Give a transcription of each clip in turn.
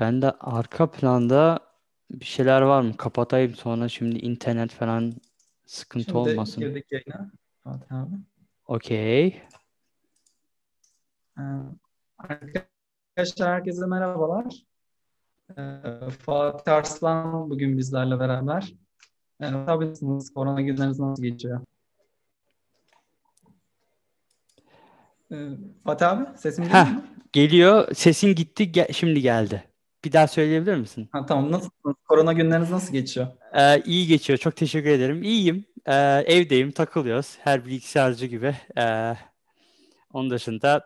Ben de arka planda bir şeyler var mı? Kapatayım sonra şimdi internet falan sıkıntı Şimdi olmasın. girdik yayına. Fatih abi. Okey. Ee, Arkadaşlar herkese merhabalar. Ee, Fatih Arslan bugün bizlerle beraber. Ee, tabii nasılsınız? Korona günleriniz nasıl geçiyor? Ee, Fatih abi sesim geliyor Heh, mu? geliyor. Sesin gitti, ge- şimdi geldi. Bir daha söyleyebilir misin? Ha, tamam nasılsınız? Korona günleriniz nasıl geçiyor? Ee, iyi geçiyor. Çok teşekkür ederim. İyiyim. Ee, evdeyim, takılıyoruz. Her bilgisayarcı gibi. Ee, onun dışında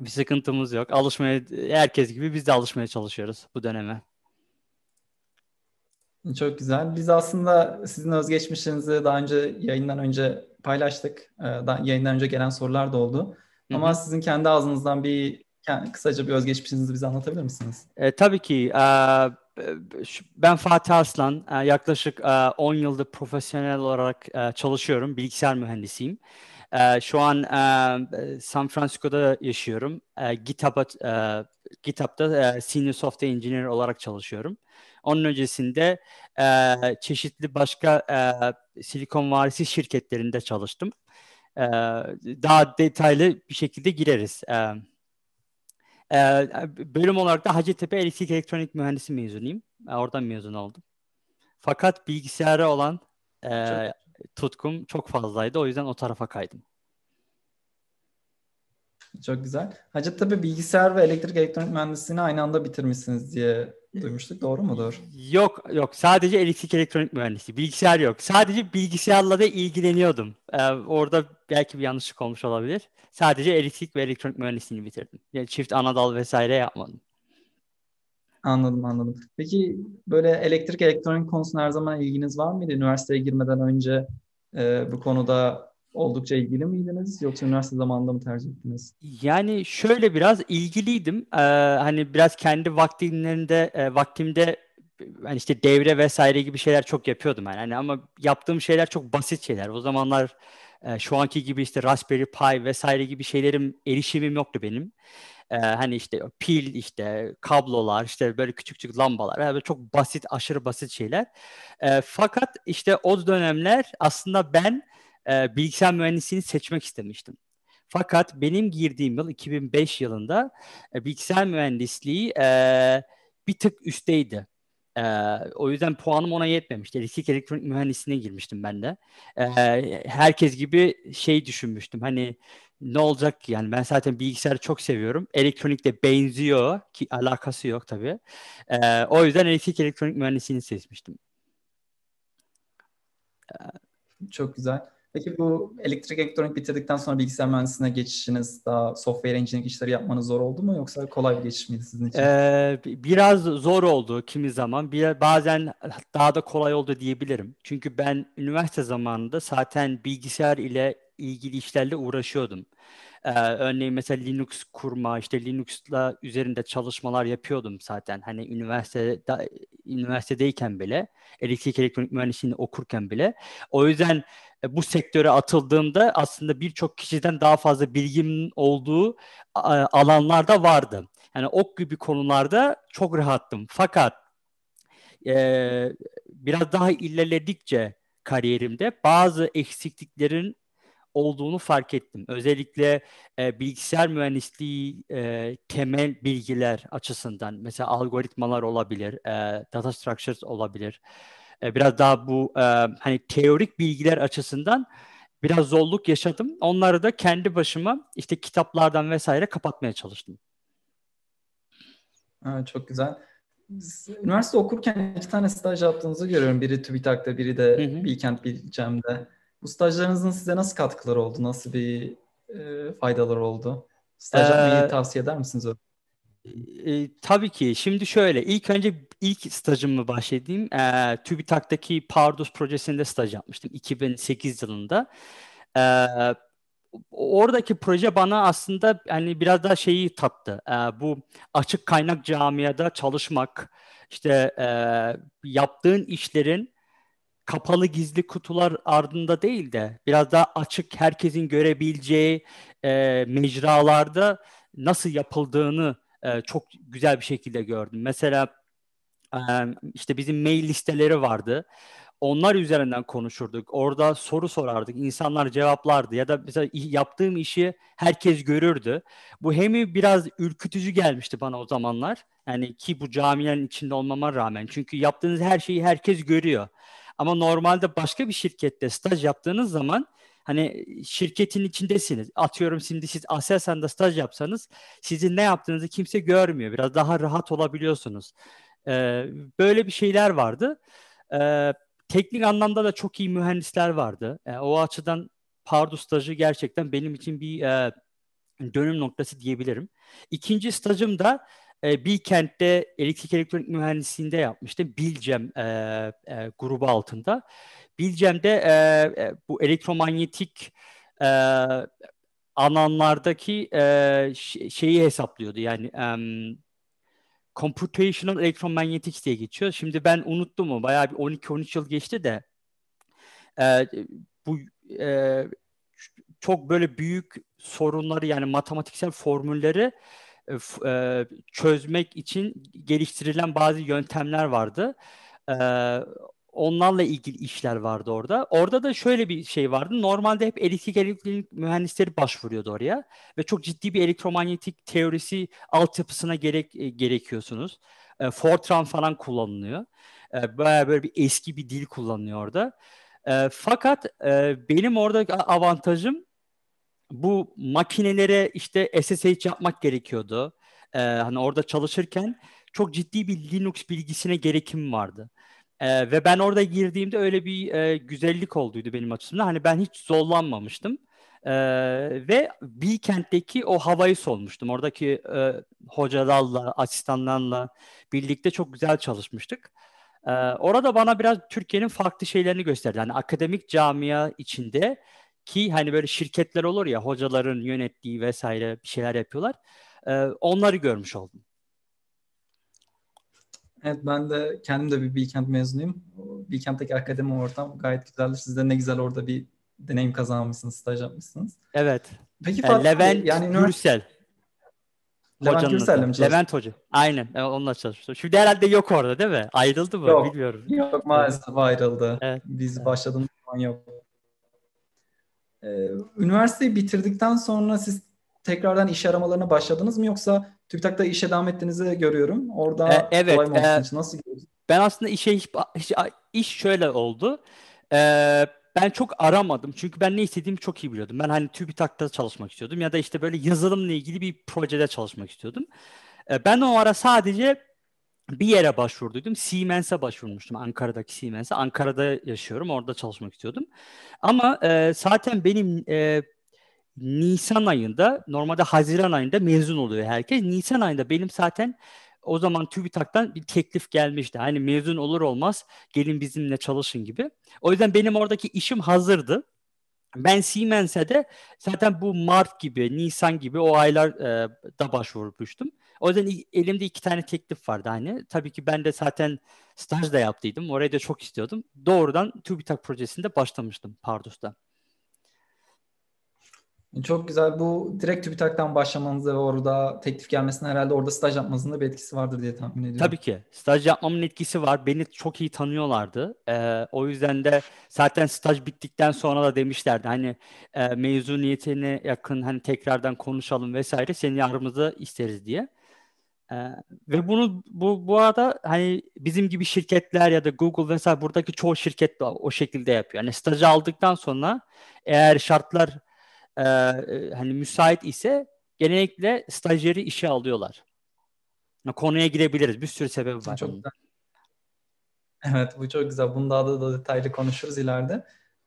bir sıkıntımız yok. Alışmaya, herkes gibi biz de alışmaya çalışıyoruz bu döneme. Çok güzel. Biz aslında sizin özgeçmişinizi daha önce yayından önce paylaştık. Ee, yayından önce gelen sorular da oldu. Ama hı. sizin kendi ağzınızdan bir ke- kısaca bir özgeçmişinizi bize anlatabilir misiniz? E, tabii ki. e, ben Fatih Arslan. E, yaklaşık e, 10 yıldır profesyonel olarak e, çalışıyorum. Bilgisayar mühendisiyim. E, şu an e, San Francisco'da yaşıyorum. E, GitHub'a, e, GitHub'da e, Senior Software Engineer olarak çalışıyorum. Onun öncesinde e, çeşitli başka e, Silikon Vadisi şirketlerinde çalıştım. E, daha detaylı bir şekilde gireriz. E, ee, bölüm olarak da Hacettepe Elektrik Elektronik Mühendisi mezunuyum. Oradan mezun oldum. Fakat bilgisayara olan e, Çok tutkum çok fazlaydı. O yüzden o tarafa kaydım. çok güzel. Hacettepe bilgisayar ve elektrik elektronik mühendisliğini aynı anda bitirmişsiniz diye duymuştuk. Doğru mudur? Yok yok sadece elektrik elektronik mühendisi. Bilgisayar yok. Sadece bilgisayarla da ilgileniyordum. Ee, orada belki bir yanlışlık olmuş olabilir. Sadece elektrik ve elektronik mühendisliğini bitirdim. Yani çift anadal vesaire yapmadım. Anladım anladım. Peki böyle elektrik elektronik konusuna her zaman ilginiz var mıydı? Üniversiteye girmeden önce e, bu konuda oldukça ilgili miydiniz? Yoksa üniversite zamanında mı tercih ettiniz? Yani şöyle biraz ilgiliydim. Ee, hani biraz kendi vaktimlerinde e, vaktimde hani işte devre vesaire gibi şeyler çok yapıyordum yani. Hani ama yaptığım şeyler çok basit şeyler. O zamanlar e, şu anki gibi işte Raspberry Pi vesaire gibi şeylerim erişimim yoktu benim. Ee, hani işte pil işte kablolar işte böyle küçük küçük lambalar yani çok basit aşırı basit şeyler. Ee, fakat işte o dönemler aslında ben e, bilgisayar mühendisliğini seçmek istemiştim. Fakat benim girdiğim yıl 2005 yılında e, bilgisayar mühendisliği e, bir tık üstteydi. E, o yüzden puanım ona yetmemişti. Elektrik elektronik mühendisliğine girmiştim ben de. E, herkes gibi şey düşünmüştüm. Hani ne olacak ki? Yani ben zaten bilgisayarı çok seviyorum. Elektronikle benziyor ki alakası yok tabii. E, o yüzden elektrik elektronik mühendisliğini seçmiştim. Çok güzel. Peki bu elektrik elektronik bitirdikten sonra bilgisayar mühendisliğine geçişiniz, daha software engineering işleri yapmanız zor oldu mu yoksa kolay bir geçiş miydi sizin için? Ee, bi- biraz zor oldu kimi zaman. Bir, bazen daha da kolay oldu diyebilirim. Çünkü ben üniversite zamanında zaten bilgisayar ile ilgili işlerle uğraşıyordum. Ee, örneğin mesela Linux kurma, işte Linux'la üzerinde çalışmalar yapıyordum zaten. Hani üniversitede üniversitedeyken bile, elektrik elektronik mühendisliğini okurken bile. O yüzden e, bu sektöre atıldığımda aslında birçok kişiden daha fazla bilgim olduğu alanlarda vardı. Yani ok gibi konularda çok rahattım. Fakat e, biraz daha ilerledikçe kariyerimde bazı eksikliklerin olduğunu fark ettim. Özellikle e, bilgisayar mühendisliği e, temel bilgiler açısından mesela algoritmalar olabilir, e, data structures olabilir. E, biraz daha bu e, hani teorik bilgiler açısından biraz zorluk yaşadım. Onları da kendi başıma işte kitaplardan vesaire kapatmaya çalıştım. Ha, çok güzel. Üniversite okurken iki tane staj yaptığınızı görüyorum. Biri TÜBİTAK'ta, biri Hı de hı. Bilkent Bilkem'de. Bu stajlarınızın size nasıl katkıları oldu? Nasıl bir e, faydaları oldu? Staj yapmayı Ee, tavsiye eder misiniz? e, tabii ki. Şimdi şöyle, ilk önce ilk stajımı bahsedeyim. Ee, TÜBİTAK'taki Pardus projesinde staj yapmıştım 2008 yılında. Ee, oradaki proje bana aslında hani biraz daha şeyi tattı. Ee, bu açık kaynak camiada çalışmak, işte e, yaptığın işlerin kapalı gizli kutular ardında değil de biraz daha açık herkesin görebileceği e, mecralarda nasıl yapıldığını e, çok güzel bir şekilde gördüm. Mesela e, işte bizim mail listeleri vardı. Onlar üzerinden konuşurduk. Orada soru sorardık. İnsanlar cevaplardı. Ya da mesela yaptığım işi herkes görürdü. Bu hem biraz ürkütücü gelmişti bana o zamanlar. Yani ki bu camilerin içinde olmama rağmen. Çünkü yaptığınız her şeyi herkes görüyor. Ama normalde başka bir şirkette staj yaptığınız zaman hani şirketin içindesiniz. Atıyorum şimdi siz Aselsan'da staj yapsanız sizin ne yaptığınızı kimse görmüyor. Biraz daha rahat olabiliyorsunuz. Ee, böyle bir şeyler vardı. Ee, teknik anlamda da çok iyi mühendisler vardı. Ee, o açıdan Pardus stajı gerçekten benim için bir e, dönüm noktası diyebilirim. İkinci stajım da e, Bilkent'te elektrik elektronik mühendisliğinde yapmıştım. Bilcem e, e, grubu altında. Bilcem'de e, e, bu elektromanyetik e, alanlardaki e, şeyi hesaplıyordu. Yani um, Computational Electromagnetics diye geçiyor. Şimdi ben unuttum mu? Bayağı bir 12-13 yıl geçti de e, bu e, çok böyle büyük sorunları yani matematiksel formülleri e, e, çözmek için geliştirilen bazı yöntemler vardı. E, onlarla ilgili işler vardı orada. Orada da şöyle bir şey vardı. Normalde hep elektrik elektrik mühendisleri başvuruyordu oraya ve çok ciddi bir elektromanyetik teorisi altyapısına gerek gerekiyorsunuz. Fortran falan kullanılıyor. Baya böyle bir eski bir dil kullanılıyor orada. Fakat benim orada avantajım bu makinelere işte SSH yapmak gerekiyordu. Ee, hani orada çalışırken çok ciddi bir Linux bilgisine gerekim vardı. Ee, ve ben orada girdiğimde öyle bir e, güzellik olduydu benim açımdan. Hani ben hiç zorlanmamıştım. Ee, ve Bilkent'teki o havayı solmuştum. Oradaki e, hocalarla, asistanlarla birlikte çok güzel çalışmıştık. Ee, orada bana biraz Türkiye'nin farklı şeylerini gösterdi. Yani akademik camia içinde ki hani böyle şirketler olur ya hocaların yönettiği vesaire bir şeyler yapıyorlar. Ee, onları görmüş oldum. Evet ben de kendim de bir Bilkent mezunuyum. Bilkent'teki akademi ortam gayet güzeldir. Siz de ne güzel orada bir deneyim kazanmışsınız, staj yapmışsınız. Evet. Peki Fatih Levent yani Gürsel. Levent Gürsel'le mi çalıştın? Levent Hoca. Aynen. Onunla çalıştım. Şimdi herhalde yok orada değil mi? Ayrıldı mı? Yok, Bilmiyorum. Yok maalesef ayrıldı. Evet. Biz evet. başladığımız zaman yok. Ee, üniversiteyi bitirdikten sonra siz tekrardan iş aramalarına başladınız mı yoksa TÜBİTAK'ta işe devam ettiğinizi görüyorum. Orada ee, evet, kolay mı e, için nasıl gidiyorsunuz? Ben aslında işe hiç, hiç iş şöyle oldu. Ee, ben çok aramadım. Çünkü ben ne istediğimi çok iyi biliyordum. Ben hani TÜBİTAK'ta çalışmak istiyordum ya da işte böyle yazılımla ilgili bir projede çalışmak istiyordum. Ee, ben o ara sadece bir yere başvurduydum. Siemens'e başvurmuştum. Ankara'daki Siemens'e. Ankara'da yaşıyorum. Orada çalışmak istiyordum. Ama e, zaten benim e, Nisan ayında, normalde Haziran ayında mezun oluyor herkes. Nisan ayında benim zaten o zaman TÜBİTAK'tan bir teklif gelmişti. Hani mezun olur olmaz gelin bizimle çalışın gibi. O yüzden benim oradaki işim hazırdı. Ben Siemens'e de zaten bu Mart gibi, Nisan gibi o aylar e, da başvurmuştum. O yüzden elimde iki tane teklif vardı hani. Tabii ki ben de zaten staj da yaptıydım. Orayı da çok istiyordum. Doğrudan TÜBİTAK projesinde başlamıştım Pardus'ta. Çok güzel. Bu direkt TÜBİTAK'tan başlamanızda ve orada teklif gelmesine herhalde orada staj yapmanızın da bir etkisi vardır diye tahmin ediyorum. Tabii ki. Staj yapmamın etkisi var. Beni çok iyi tanıyorlardı. Ee, o yüzden de zaten staj bittikten sonra da demişlerdi hani e, mezuniyetine yakın hani tekrardan konuşalım vesaire seni aramızda isteriz diye. Ee, ve bunu bu bu arada hani bizim gibi şirketler ya da Google vesaire buradaki çoğu şirket de o şekilde yapıyor. Yani stajı aldıktan sonra eğer şartlar e, hani müsait ise genellikle stajyeri işe alıyorlar. Konuya girebiliriz. Bir sürü sebebi var. Çok güzel. Evet bu çok güzel. Bunu daha da, da detaylı konuşuruz ileride.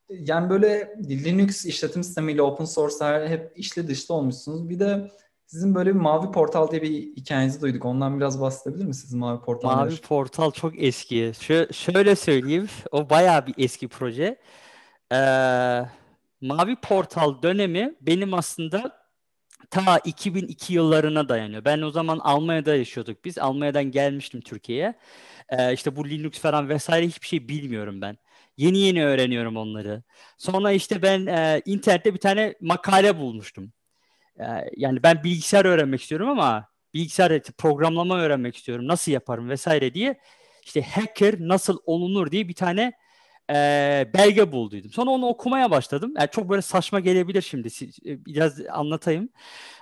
Yani böyle Linux işletim sistemiyle open source hep içli dışlı olmuşsunuz. Bir de sizin böyle bir Mavi Portal diye bir hikayenizi duyduk. Ondan biraz bahsedebilir misiniz Mavi Portal? Mavi Portal çok eski. Şö- şöyle söyleyeyim. O bayağı bir eski proje. Ee, Mavi Portal dönemi benim aslında ta 2002 yıllarına dayanıyor. Ben o zaman Almanya'da yaşıyorduk biz. Almanya'dan gelmiştim Türkiye'ye. Ee, işte bu Linux falan vesaire hiçbir şey bilmiyorum ben. Yeni yeni öğreniyorum onları. Sonra işte ben e, internette bir tane makale bulmuştum. Ee, yani ben bilgisayar öğrenmek istiyorum ama bilgisayar programlama öğrenmek istiyorum. Nasıl yaparım vesaire diye işte hacker nasıl olunur diye bir tane e, belge bulduydum. Sonra onu okumaya başladım. Yani çok böyle saçma gelebilir şimdi. E, biraz anlatayım.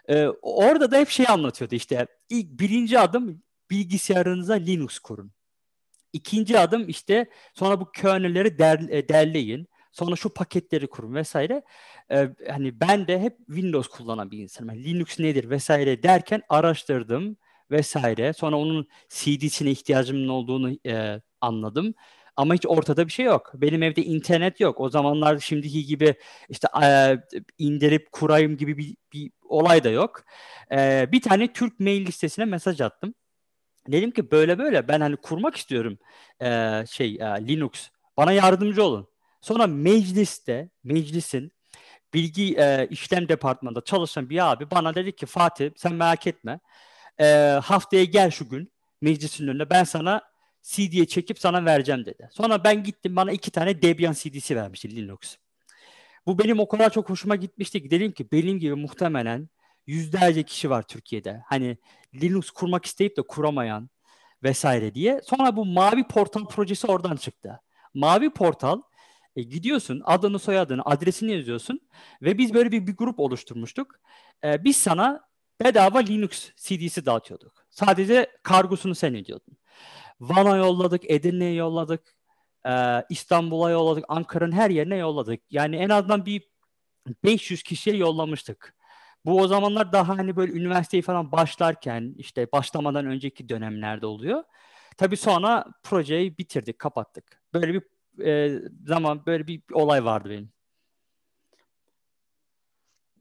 E, orada da hep şey anlatıyordu işte. ilk birinci adım bilgisayarınıza Linux kurun. İkinci adım işte sonra bu kernelleri der, e, derleyin. Sonra şu paketleri kurun vesaire. Ee, hani ben de hep Windows kullanan bir insanım. Yani Linux nedir vesaire derken araştırdım vesaire. Sonra onun CD'sine ihtiyacımın olduğunu e, anladım. Ama hiç ortada bir şey yok. Benim evde internet yok. O zamanlar şimdiki gibi işte e, indirip kurayım gibi bir, bir olay da yok. E, bir tane Türk mail listesine mesaj attım. Dedim ki böyle böyle ben hani kurmak istiyorum e, şey e, Linux. Bana yardımcı olun. Sonra mecliste, meclisin bilgi e, işlem departmanında çalışan bir abi bana dedi ki Fatih sen merak etme. E, haftaya gel şu gün meclisin önüne ben sana CD'ye çekip sana vereceğim dedi. Sonra ben gittim bana iki tane Debian CD'si vermişti Linux. Bu benim o kadar çok hoşuma gitmişti ki dedim ki benim gibi muhtemelen yüzlerce kişi var Türkiye'de. Hani Linux kurmak isteyip de kuramayan vesaire diye. Sonra bu Mavi Portal projesi oradan çıktı. Mavi Portal e, gidiyorsun adını soyadını adresini yazıyorsun ve biz böyle bir, bir grup oluşturmuştuk. E, biz sana bedava Linux CD'si dağıtıyorduk. Sadece kargosunu sen ödüyordun. Van'a yolladık, Edirne'ye yolladık, e, İstanbul'a yolladık, Ankara'nın her yerine yolladık. Yani en azından bir 500 kişiye yollamıştık. Bu o zamanlar daha hani böyle üniversiteyi falan başlarken işte başlamadan önceki dönemlerde oluyor. Tabii sonra projeyi bitirdik, kapattık. Böyle bir e, zaman böyle bir olay vardı benim.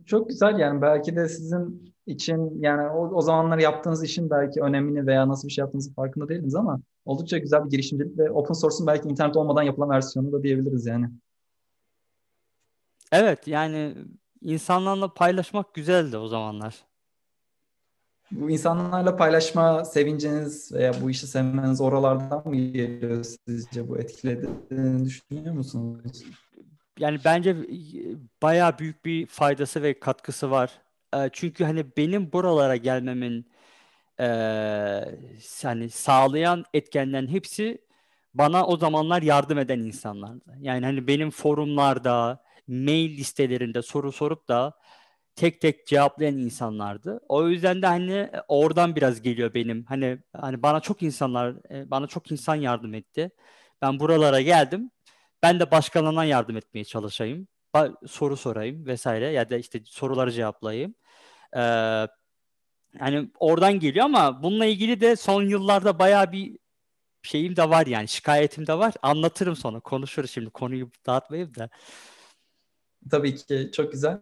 Çok güzel yani belki de sizin için yani o, o zamanlar yaptığınız işin belki önemini veya nasıl bir şey yaptığınızın farkında değildiniz ama oldukça güzel bir girişimcilik ve open source'un belki internet olmadan yapılan versiyonu da diyebiliriz yani. Evet yani insanlarla paylaşmak güzeldi o zamanlar. Bu insanlarla paylaşma sevinciniz veya bu işi sevmeniz oralardan mı geliyor sizce bu etkilediğini düşünüyor musunuz? Yani bence bayağı büyük bir faydası ve katkısı var. Çünkü hani benim buralara gelmemin e, hani sağlayan etkenlerin hepsi bana o zamanlar yardım eden insanlardı. Yani hani benim forumlarda, mail listelerinde soru sorup da tek tek cevaplayan insanlardı. O yüzden de hani e, oradan biraz geliyor benim. Hani hani bana çok insanlar e, bana çok insan yardım etti. Ben buralara geldim. Ben de başkalarına yardım etmeye çalışayım. Soru sorayım vesaire ya da işte soruları cevaplayayım. Ee, yani oradan geliyor ama bununla ilgili de son yıllarda bayağı bir şeyim de var yani şikayetim de var. Anlatırım sonra konuşuruz şimdi konuyu dağıtmayayım da. Tabii ki çok güzel.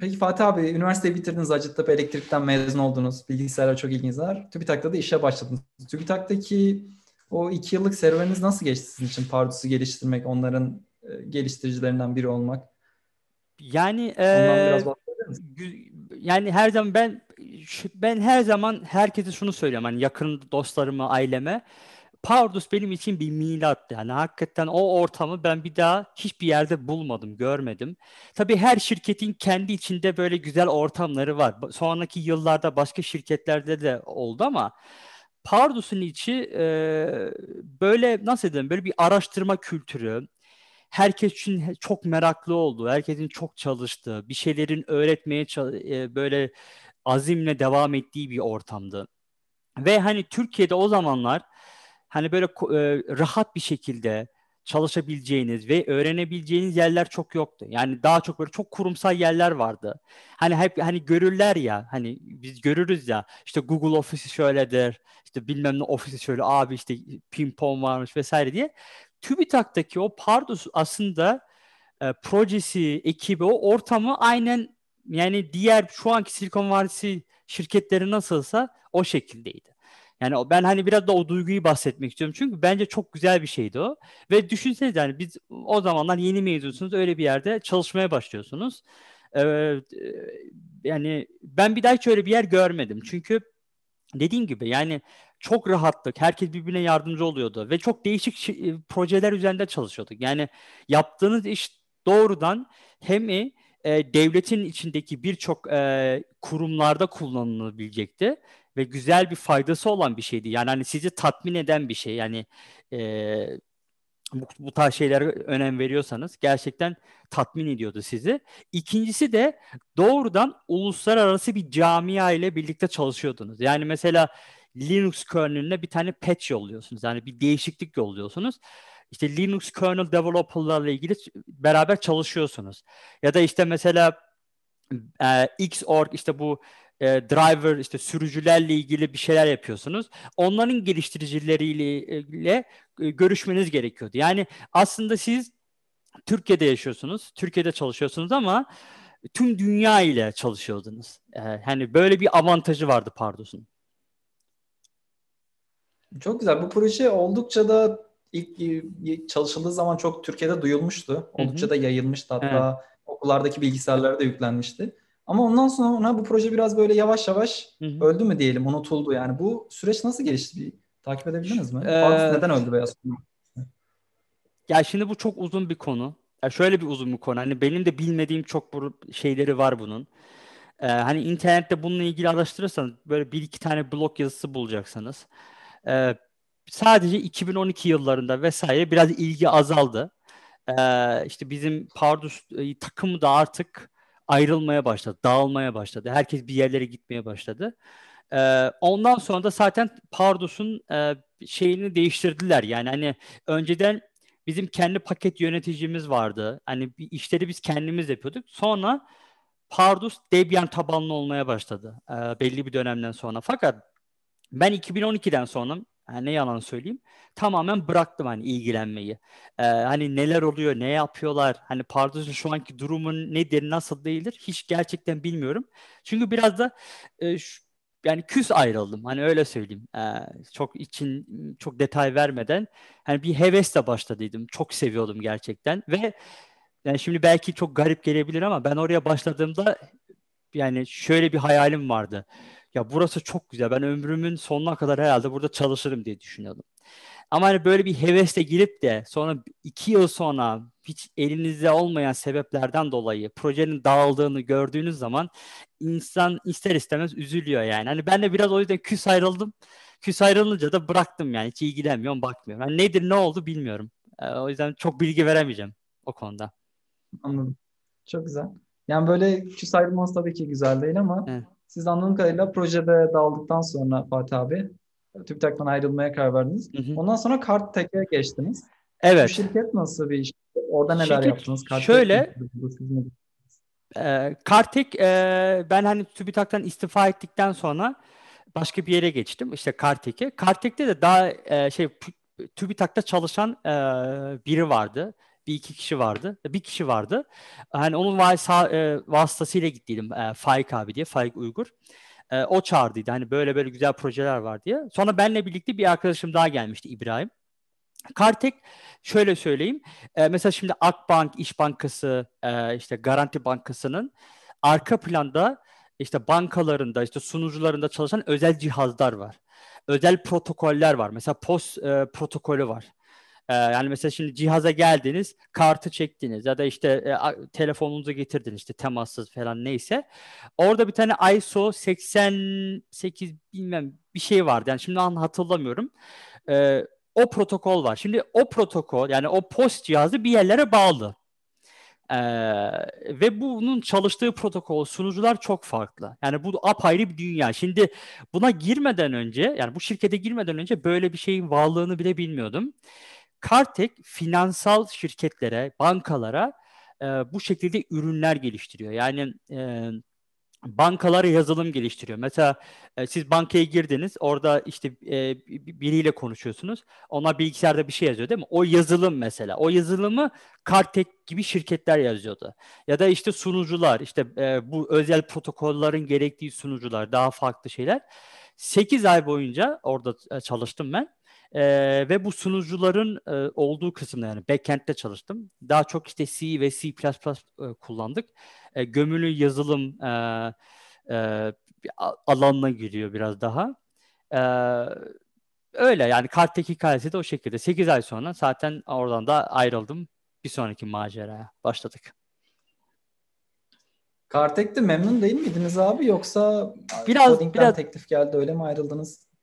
Peki Fatih abi, üniversiteyi bitirdiniz, Hacettepe Elektrik'ten mezun oldunuz. Bilgisayara çok ilginiz var. TÜBİTAK'ta da işe başladınız. TÜBİTAK'taki o iki yıllık serüveniniz nasıl geçti sizin için? Pardus'u geliştirmek, onların e, geliştiricilerinden biri olmak. Yani Ondan e, biraz yani her zaman ben ben her zaman herkese şunu söylüyorum hani yakın dostlarıma, aileme Pardus benim için bir milattı. Yani hakikaten o ortamı ben bir daha hiçbir yerde bulmadım, görmedim. Tabii her şirketin kendi içinde böyle güzel ortamları var. Sonraki yıllarda başka şirketlerde de oldu ama Pardus'un içi e, böyle nasıl diyeyim böyle bir araştırma kültürü, herkes için çok meraklı olduğu, herkesin çok çalıştığı, bir şeylerin öğretmeye e, böyle azimle devam ettiği bir ortamdı. Ve hani Türkiye'de o zamanlar hani böyle e, rahat bir şekilde çalışabileceğiniz ve öğrenebileceğiniz yerler çok yoktu. Yani daha çok böyle çok kurumsal yerler vardı. Hani hep hani görürler ya hani biz görürüz ya işte Google Office şöyledir işte bilmem ne ofisi şöyle abi işte pimpon varmış vesaire diye. TÜBİTAK'taki o Pardus aslında e, projesi, ekibi, o ortamı aynen yani diğer şu anki Silikon Vadisi şirketleri nasılsa o şekildeydi. Yani ben hani biraz da o duyguyu bahsetmek istiyorum. Çünkü bence çok güzel bir şeydi o. Ve düşünsenize yani biz o zamanlar yeni mezunsunuz öyle bir yerde çalışmaya başlıyorsunuz. Ee, yani ben bir daha hiç öyle bir yer görmedim. Çünkü dediğim gibi yani çok rahatlık. Herkes birbirine yardımcı oluyordu ve çok değişik projeler üzerinde çalışıyorduk. Yani yaptığınız iş doğrudan hem e, devletin içindeki birçok e, kurumlarda kullanılabilecekti ve güzel bir faydası olan bir şeydi. Yani hani sizi tatmin eden bir şey. Yani e, bu, bu tarz şeylere önem veriyorsanız gerçekten tatmin ediyordu sizi. İkincisi de doğrudan uluslararası bir camia ile birlikte çalışıyordunuz. Yani mesela Linux kernel'ine bir tane patch yolluyorsunuz. Yani bir değişiklik yolluyorsunuz. İşte Linux kernel developerlarla ilgili beraber çalışıyorsunuz. Ya da işte mesela e, Xorg işte bu e, driver işte sürücülerle ilgili bir şeyler yapıyorsunuz. Onların geliştiricileriyle e, görüşmeniz gerekiyordu. Yani aslında siz Türkiye'de yaşıyorsunuz, Türkiye'de çalışıyorsunuz ama tüm dünya ile çalışıyordunuz. E, hani böyle bir avantajı vardı Pardos'un. Çok güzel. Bu proje oldukça da ilk çalışıldığı zaman çok Türkiye'de duyulmuştu. Oldukça Hı-hı. da yayılmıştı. Hatta evet. okullardaki bilgisayarlara da yüklenmişti. Ama ondan sonra bu proje biraz böyle yavaş yavaş Hı-hı. öldü mü diyelim, unutuldu. Yani bu süreç nasıl gelişti? Bir takip edebildiniz mi? Ee, neden öldü veya sonra? Ya şimdi bu çok uzun bir konu. Ya şöyle bir uzun bir konu. Hani benim de bilmediğim çok şeyleri var bunun. Ee, hani internette bununla ilgili araştırırsanız böyle bir iki tane blog yazısı bulacaksınız. Ee, sadece 2012 yıllarında vesaire biraz ilgi azaldı. Ee, işte bizim Pardus e, takımı da artık ayrılmaya başladı, dağılmaya başladı. Herkes bir yerlere gitmeye başladı. Ee, ondan sonra da zaten Pardus'un e, şeyini değiştirdiler. Yani hani önceden bizim kendi paket yöneticimiz vardı. Hani işleri biz kendimiz yapıyorduk. Sonra Pardus Debian tabanlı olmaya başladı e, belli bir dönemden sonra. Fakat ben 2012'den sonra yani ne yalan söyleyeyim. Tamamen bıraktım hani ilgilenmeyi. Ee, hani neler oluyor, ne yapıyorlar, hani Pardus'un şu anki durumun nedir, nasıl değildir hiç gerçekten bilmiyorum. Çünkü biraz da e, şu, yani küs ayrıldım. Hani öyle söyleyeyim. Ee, çok için çok detay vermeden hani bir hevesle başladıydım. Çok seviyordum gerçekten ve yani şimdi belki çok garip gelebilir ama ben oraya başladığımda yani şöyle bir hayalim vardı ya burası çok güzel. Ben ömrümün sonuna kadar herhalde burada çalışırım diye düşünüyordum. Ama hani böyle bir hevesle girip de sonra iki yıl sonra hiç elinizde olmayan sebeplerden dolayı projenin dağıldığını gördüğünüz zaman insan ister istemez üzülüyor yani. Hani ben de biraz o yüzden küs ayrıldım. Küs ayrılınca da bıraktım yani hiç ilgilenmiyorum bakmıyorum. Hani nedir ne oldu bilmiyorum. Ee, o yüzden çok bilgi veremeyeceğim o konuda. Anladım. Çok güzel. Yani böyle küs ayrılması tabii ki güzel değil ama evet. Siz anladığım kadarıyla projede dağıldıktan sonra Fatih abi TÜBİTAK'tan ayrılmaya karar verdiniz. Hı hı. Ondan sonra Karttek'e geçtiniz. Evet. Bu şirket nasıl bir iş? Orada neler şirket, yaptınız? Kartek şöyle e, Kartek e, ben hani TÜBİTAK'tan istifa ettikten sonra başka bir yere geçtim. İşte Kartek'e. Kartek'te de daha e, şey TÜBİTAK'ta çalışan e, biri vardı bir iki kişi vardı. Bir kişi vardı. Hani onun e, vasıtasıyla gittiydim. E, Faik abi diye. Faik Uygur. E, o çağırdıydı. Hani böyle böyle güzel projeler var diye. Sonra benle birlikte bir arkadaşım daha gelmişti İbrahim. Kartek şöyle söyleyeyim. E, mesela şimdi Akbank, İş Bankası, e, işte Garanti Bankası'nın arka planda işte bankalarında, işte sunucularında çalışan özel cihazlar var. Özel protokoller var. Mesela POS e, protokolü var. Ee, yani mesela şimdi cihaza geldiniz, kartı çektiniz ya da işte e, telefonunuzu getirdiniz işte temassız falan neyse. Orada bir tane ISO 88 bilmem bir şey vardı. Yani şimdi an hatırlamıyorum. Ee, o protokol var. Şimdi o protokol yani o post cihazı bir yerlere bağlı. Ee, ve bunun çalıştığı protokol sunucular çok farklı. Yani bu apayrı bir dünya. Şimdi buna girmeden önce yani bu şirkete girmeden önce böyle bir şeyin varlığını bile bilmiyordum. Kartek finansal şirketlere, bankalara e, bu şekilde ürünler geliştiriyor. Yani e, bankalara yazılım geliştiriyor. Mesela e, siz bankaya girdiniz, orada işte e, biriyle konuşuyorsunuz. Ona bilgisayarda bir şey yazıyor değil mi? O yazılım mesela. O yazılımı Kartek gibi şirketler yazıyordu. Ya da işte sunucular, işte e, bu özel protokollerin gerektiği sunucular, daha farklı şeyler. 8 ay boyunca orada e, çalıştım ben. Ee, ve bu sunucuların e, olduğu kısımda yani backend'de çalıştım. Daha çok işte C ve C++ e, kullandık. E, gömülü yazılım e, e, alanına giriyor biraz daha. E, öyle yani Kartek hikayesi de o şekilde. 8 ay sonra zaten oradan da ayrıldım. Bir sonraki maceraya başladık. Kartek'te memnun değil miydiniz abi yoksa Biraz- biraz- teklif geldi öyle mi ayrıldınız?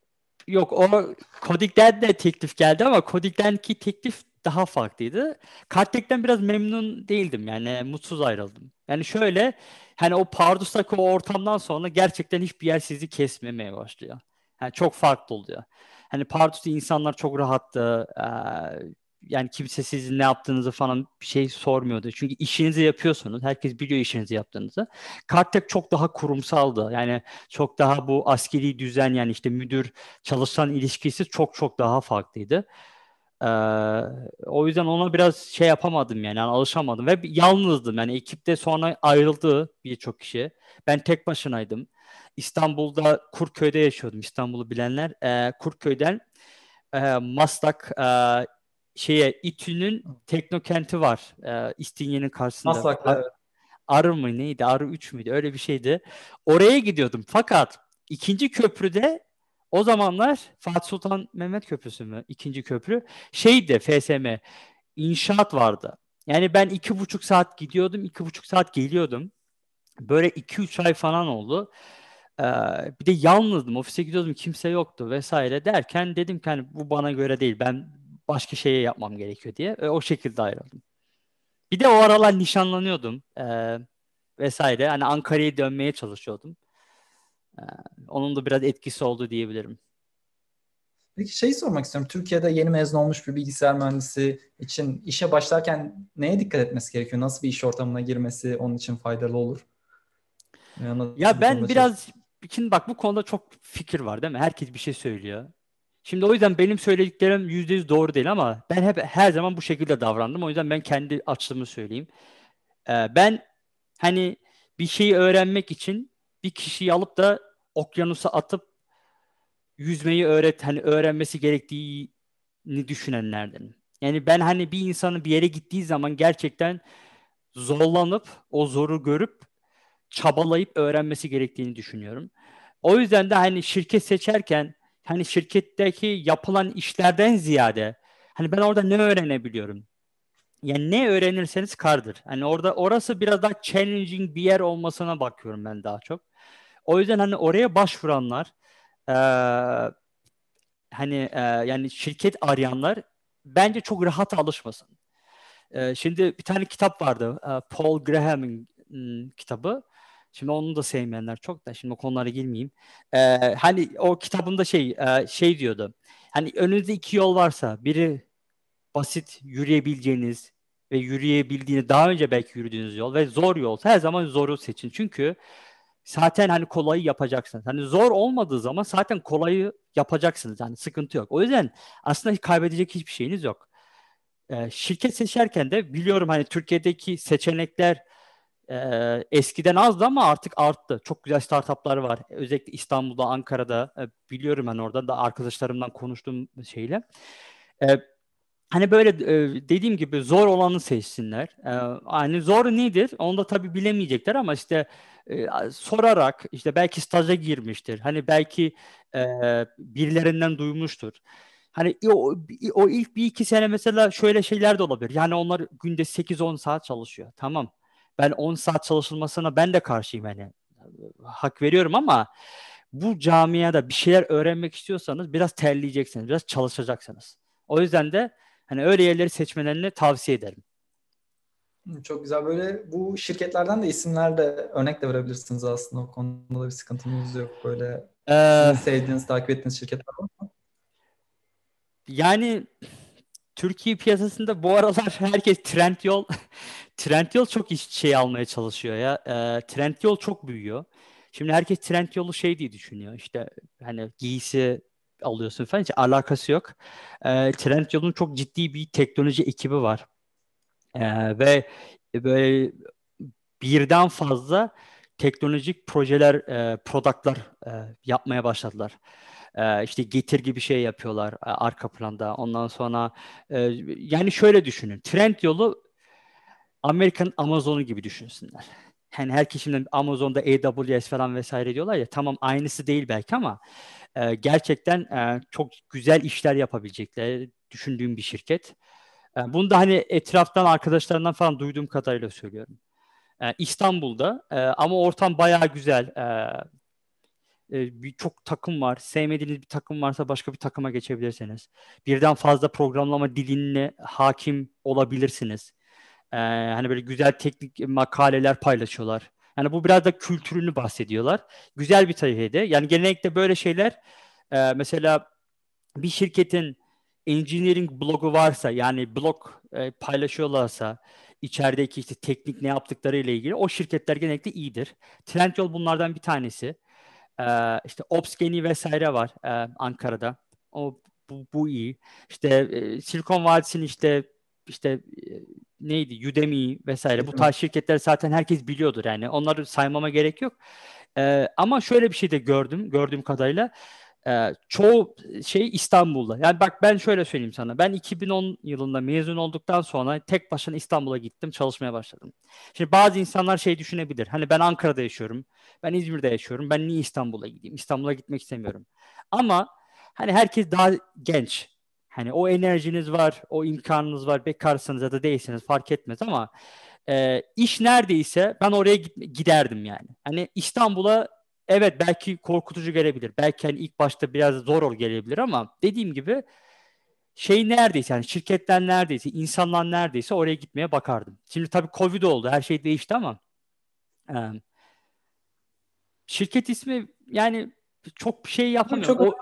Yok o Kodik'ten de teklif geldi ama Kodik'tenki teklif daha farklıydı. Kartek'ten biraz memnun değildim yani mutsuz ayrıldım. Yani şöyle hani o Pardus'taki o ortamdan sonra gerçekten hiçbir yer sizi kesmemeye başlıyor. Yani çok farklı oluyor. Hani Pardus'ta insanlar çok rahattı. Yani kimse sizin ne yaptığınızı falan bir şey sormuyordu. Çünkü işinizi yapıyorsunuz. Herkes biliyor işinizi yaptığınızı. Kartek çok daha kurumsaldı. Yani çok daha bu askeri düzen yani işte müdür çalışan ilişkisi çok çok daha farklıydı. Ee, o yüzden ona biraz şey yapamadım yani, yani alışamadım ve yalnızdım yani ekipte sonra ayrıldı birçok kişi. Ben tek başınaydım. İstanbul'da Kurköy'de yaşıyordum. İstanbul'u bilenler. Ee, Kurköy'den e, Maslak e, şeye İTÜ'nün teknokenti var. E, İstinye'nin karşısında. Maslak'ta evet. Arı mı neydi? Arı 3 müydü? Öyle bir şeydi. Oraya gidiyordum. Fakat ikinci köprüde o zamanlar Fatih Sultan Mehmet Köprüsü mü? İkinci köprü. Şeydi FSM. inşaat vardı. Yani ben iki buçuk saat gidiyordum. iki buçuk saat geliyordum. Böyle iki üç ay falan oldu. Ee, bir de yalnızdım. Ofise gidiyordum. Kimse yoktu vesaire derken dedim ki hani bu bana göre değil. Ben başka şeye yapmam gerekiyor diye. Ve o şekilde ayrıldım. Bir de o aralar nişanlanıyordum eee, vesaire. Hani Ankara'ya dönmeye çalışıyordum. Eee, onun da biraz etkisi oldu diyebilirim. Peki şey sormak istiyorum. Türkiye'de yeni mezun olmuş bir bilgisayar mühendisi için işe başlarken neye dikkat etmesi gerekiyor? Nasıl bir iş ortamına girmesi onun için faydalı olur? Ya, nasıl Ya ben biraz şimdi bak bu konuda çok fikir var değil mi? Herkes bir şey söylüyor. Şimdi o yüzden benim söylediklerim yüzde yüz doğru değil ama ben hep her zaman bu şekilde davrandım. O yüzden ben kendi açlığımı söyleyeyim. Eee, ben hani bir şeyi öğrenmek için bir kişiyi alıp da okyanusa atıp yüzmeyi öğret hani öğrenmesi gerektiğini düşünenlerdenim. Yani ben hani bir insanın bir yere gittiği zaman gerçekten zorlanıp o zoru görüp çabalayıp öğrenmesi gerektiğini düşünüyorum. O yüzden de hani şirket seçerken hani şirketteki yapılan işlerden ziyade hani ben orada ne öğrenebiliyorum? Yani ne öğrenirseniz kardır. Hani orada orası biraz daha challenging bir yer olmasına bakıyorum ben daha çok. O yüzden hani oraya başvuranlar eee, hani eee, yani şirket arayanlar bence çok rahat alışmasın. Eee, şimdi bir tane kitap vardı. eee, Paul Graham'ın kitabı. Şimdi onu da sevmeyenler çok da şimdi o konulara girmeyeyim. Eee, hani o kitabında şey şey diyordu. Hani önünüzde iki yol varsa biri basit yürüyebileceğiniz ve yürüyebildiğiniz daha önce belki yürüdüğünüz yol ve zor yol. Her zaman zoru seçin. Çünkü zaten hani kolayı yapacaksınız. Hani zor olmadığı zaman zaten kolayı yapacaksınız. Yani sıkıntı yok. O yüzden aslında kaybedecek hiçbir şeyiniz yok. Ee, şirket seçerken de biliyorum hani Türkiye'deki seçenekler e, eskiden azdı ama artık arttı. Çok güzel startuplar var. Özellikle İstanbul'da, Ankara'da e, biliyorum ben oradan da arkadaşlarımdan konuştuğum şeyle. E, Hani böyle e, dediğim gibi zor olanı seçsinler. E, hani zor nedir? Onu da tabii bilemeyecekler ama işte e, sorarak işte belki staja girmiştir. Hani belki e, birilerinden duymuştur. Hani o, o ilk bir iki sene mesela şöyle şeyler de olabilir. Yani onlar günde 8-10 saat çalışıyor. Tamam. Ben 10 saat çalışılmasına ben de karşıyım hani. Hak veriyorum ama bu camiada bir şeyler öğrenmek istiyorsanız biraz terleyeceksiniz, biraz çalışacaksınız. O yüzden de Hani öyle yerleri seçmelerini tavsiye ederim. Çok güzel. Böyle bu şirketlerden de isimler de örnek de verebilirsiniz aslında. O konuda da bir sıkıntımız yok. Böyle Ee, sevdiğiniz, takip ettiğiniz şirketler var mı? yani Türkiye piyasasında bu aralar herkes Trendyol Trendyol çok iş şey almaya çalışıyor ya. Ee, Trendyol çok büyüyor. Şimdi herkes Trendyol'u şey diye düşünüyor. İşte hani giysi alıyorsun falan hiç alakası yok. Ee, Trendyol'un çok ciddi bir teknoloji ekibi var. Ee, ve böyle birden fazla teknolojik projeler, e, productlar e, yapmaya başladılar. E, işte Getir gibi şey yapıyorlar e, arka planda. Ondan sonra yani şöyle düşünün. Trendyol'u Amerikan Amazon'u gibi düşünsünler. Yani herkes şimdi Amazon'da AWS falan vesaire diyorlar ya tamam aynısı değil belki ama e, gerçekten e, çok güzel işler yapabilecekleri düşündüğüm bir şirket. E, bunu da hani etraftan arkadaşlarından falan duyduğum kadarıyla söylüyorum. E, İstanbul'da e, ama ortam bayağı güzel. E, e, bir çok takım var. Sevmediğiniz bir takım varsa başka bir takıma geçebilirsiniz. Birden fazla programlama diline hakim olabilirsiniz. E, hani böyle güzel teknik makaleler paylaşıyorlar. Yani bu biraz da kültürünü bahsediyorlar. Güzel bir sayfaydı. Yani genellikle böyle şeyler e, mesela bir şirketin engineering blogu varsa yani blog e, paylaşıyorlarsa içerideki işte teknik ne yaptıkları ile ilgili o şirketler genellikle iyidir. Trendyol bunlardan bir tanesi. Ee, işte Opsgeni vesaire var e, Ankara'da. O bu, bu iyi. İşte e, Silikon Vadisi'nin işte işte e, neydi Udemy vesaire bu tarz şirketler zaten herkes biliyordur yani. Onları saymama gerek yok. Ee, ama şöyle bir şey de gördüm gördüğüm kadarıyla e, çoğu şey İstanbul'da. Yani bak ben şöyle söyleyeyim sana. Ben 2010 yılında mezun olduktan sonra tek başına İstanbul'a gittim, çalışmaya başladım. Şimdi bazı insanlar şey düşünebilir. Hani ben Ankara'da yaşıyorum, ben İzmir'de yaşıyorum. Ben niye İstanbul'a gideyim? İstanbul'a gitmek istemiyorum. Ama hani herkes daha genç. Hani o enerjiniz var, o imkanınız var. Bekarsınız ya da değilsiniz fark etmez ama e, iş neredeyse ben oraya giderdim yani. Hani İstanbul'a evet belki korkutucu gelebilir. Belki hani ilk başta biraz zor gelebilir ama dediğim gibi şey neredeyse yani şirketler neredeyse, insanlar neredeyse oraya gitmeye bakardım. Şimdi tabii Covid oldu. Her şey değişti ama e, şirket ismi yani çok bir şey yapamıyor. Çok o.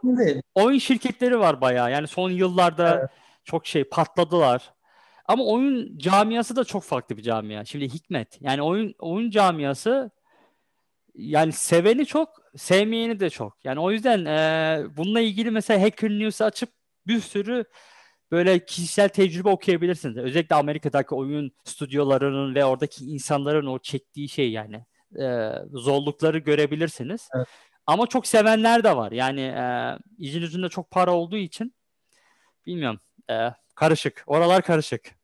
Oyun şirketleri var bayağı. Yani son yıllarda evet. çok şey patladılar. Ama oyun camiası da çok farklı bir camia. Şimdi Hikmet. Yani oyun oyun camiası yani seveni çok, sevmeyeni de çok. Yani o yüzden e, bununla ilgili mesela Hacker News'u açıp bir sürü böyle kişisel tecrübe okuyabilirsiniz. Özellikle Amerika'daki oyun stüdyolarının ve oradaki insanların o çektiği şey yani e, zorlukları görebilirsiniz. Evet. Ama çok sevenler de var. Yani e, işin ucunda çok para olduğu için bilmiyorum. E, karışık. Oralar karışık.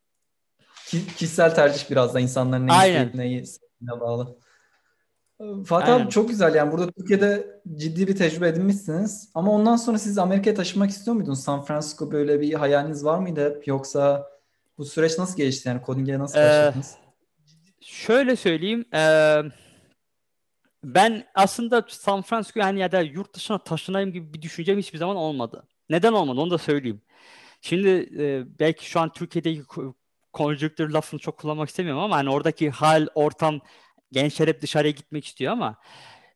Kişisel tercih biraz da insanların neyi Aynen. neyi bağlı. Fatih Aynen. abi çok güzel yani burada Türkiye'de ciddi bir tecrübe edinmişsiniz ama ondan sonra siz Amerika'ya taşınmak istiyor muydunuz? San Francisco böyle bir hayaliniz var mıydı hep yoksa bu süreç nasıl geçti yani coding'e nasıl başladınız? Ee, şöyle söyleyeyim ee, ben aslında San Francisco yani ya da yurt dışına taşınayım gibi bir düşüncem hiçbir zaman olmadı. Neden olmadı onu da söyleyeyim. Şimdi e, belki şu an Türkiye'deki konjüktür lafını çok kullanmak istemiyorum ama hani oradaki hal, ortam gençler hep dışarıya gitmek istiyor ama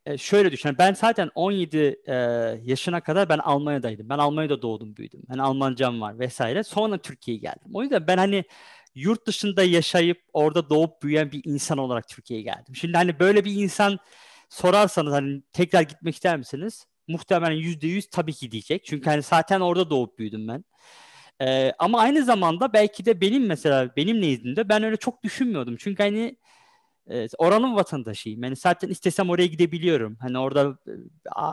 e, şöyle düşün. Ben zaten 17 e, yaşına kadar ben Almanya'daydım. Ben Almanya'da doğdum, büyüdüm. Hani Almancam var vesaire. Sonra Türkiye'ye geldim. O yüzden ben hani yurt dışında yaşayıp orada doğup büyüyen bir insan olarak Türkiye'ye geldim. Şimdi hani böyle bir insan sorarsanız hani tekrar gitmek ister misiniz? Muhtemelen yüzde yüz tabii ki diyecek. Çünkü hani zaten orada doğup büyüdüm ben. Ee, ama aynı zamanda belki de benim mesela benim nezdimde ben öyle çok düşünmüyordum. Çünkü hani Evet, oranın vatandaşıyım. Yani zaten istesem oraya gidebiliyorum. Hani orada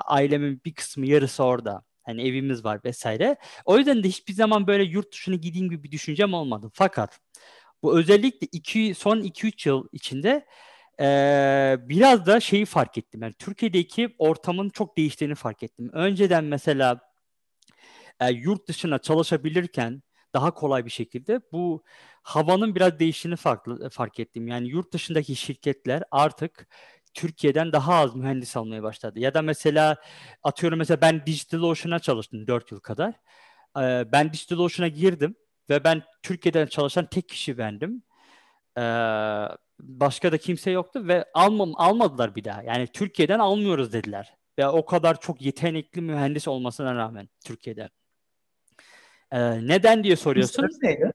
ailemin bir kısmı yarısı orada. Hani evimiz var vesaire. O yüzden de hiçbir zaman böyle yurt dışına gideyim gibi bir düşüncem olmadı. Fakat bu özellikle iki, son 2-3 yıl içinde ee, biraz da şeyi fark ettim. Yani Türkiye'deki ortamın çok değiştiğini fark ettim. Önceden mesela e, yurt dışına çalışabilirken daha kolay bir şekilde bu havanın biraz değiştiğini farklı, fark ettim. Yani yurt dışındaki şirketler artık Türkiye'den daha az mühendis almaya başladı. Ya da mesela atıyorum mesela ben Digital Ocean'a çalıştım 4 yıl kadar. Ee, ben Digital Ocean'a girdim ve ben Türkiye'den çalışan tek kişi bendim. Ee, başka da kimse yoktu ve almam, almadılar bir daha. Yani Türkiye'den almıyoruz dediler. Ve o kadar çok yetenekli mühendis olmasına rağmen Türkiye'de. Ee, neden diye soruyorsun. neydi?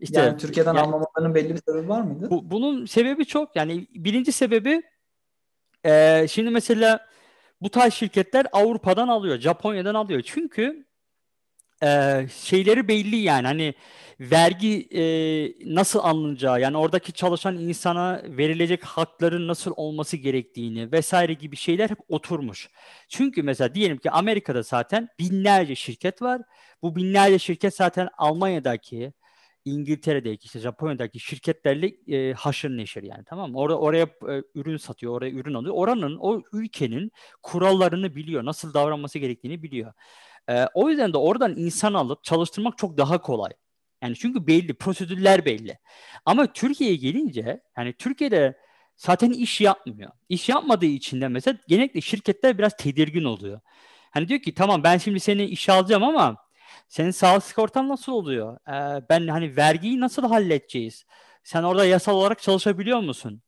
İşte, yani Türkiye'den yani, almamalarının belli bir sebebi var mıydı? Bu, bunun sebebi çok. Yani birinci sebebi e, şimdi mesela bu tarz şirketler Avrupa'dan alıyor, Japonya'dan alıyor. Çünkü e, şeyleri belli yani hani vergi e, nasıl alınacağı yani oradaki çalışan insana verilecek hakların nasıl olması gerektiğini vesaire gibi şeyler hep oturmuş. Çünkü mesela diyelim ki Amerika'da zaten binlerce şirket var. Bu binlerce şirket zaten Almanya'daki İngiltere'deki işte Japonya'daki şirketlerle e, haşır neşir yani tamam mı? Orada oraya e, ürün satıyor, oraya ürün alıyor. Oranın o ülkenin kurallarını biliyor, nasıl davranması gerektiğini biliyor. E, o yüzden de oradan insan alıp çalıştırmak çok daha kolay. Yani çünkü belli, prosedürler belli. Ama Türkiye'ye gelince yani Türkiye'de zaten iş yapmıyor. İş yapmadığı için de mesela genellikle şirketler biraz tedirgin oluyor. Hani diyor ki tamam ben şimdi seni işe alacağım ama senin sağlık sigortan nasıl oluyor? Ee, ben hani vergiyi nasıl halledeceğiz? Sen orada yasal olarak çalışabiliyor musun?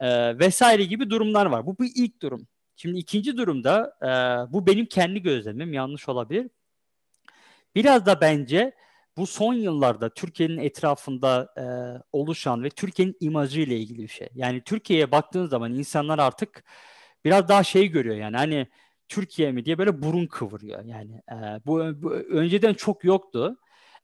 Ee, vesaire gibi durumlar var. Bu bir ilk durum. Şimdi ikinci durumda e, bu benim kendi gözlemim yanlış olabilir. Biraz da bence bu son yıllarda Türkiye'nin etrafında e, oluşan ve Türkiye'nin imajı ile ilgili bir şey. Yani Türkiye'ye baktığın zaman insanlar artık biraz daha şey görüyor yani hani Türkiye mi diye böyle burun kıvırıyor. Yani e, bu, bu önceden çok yoktu.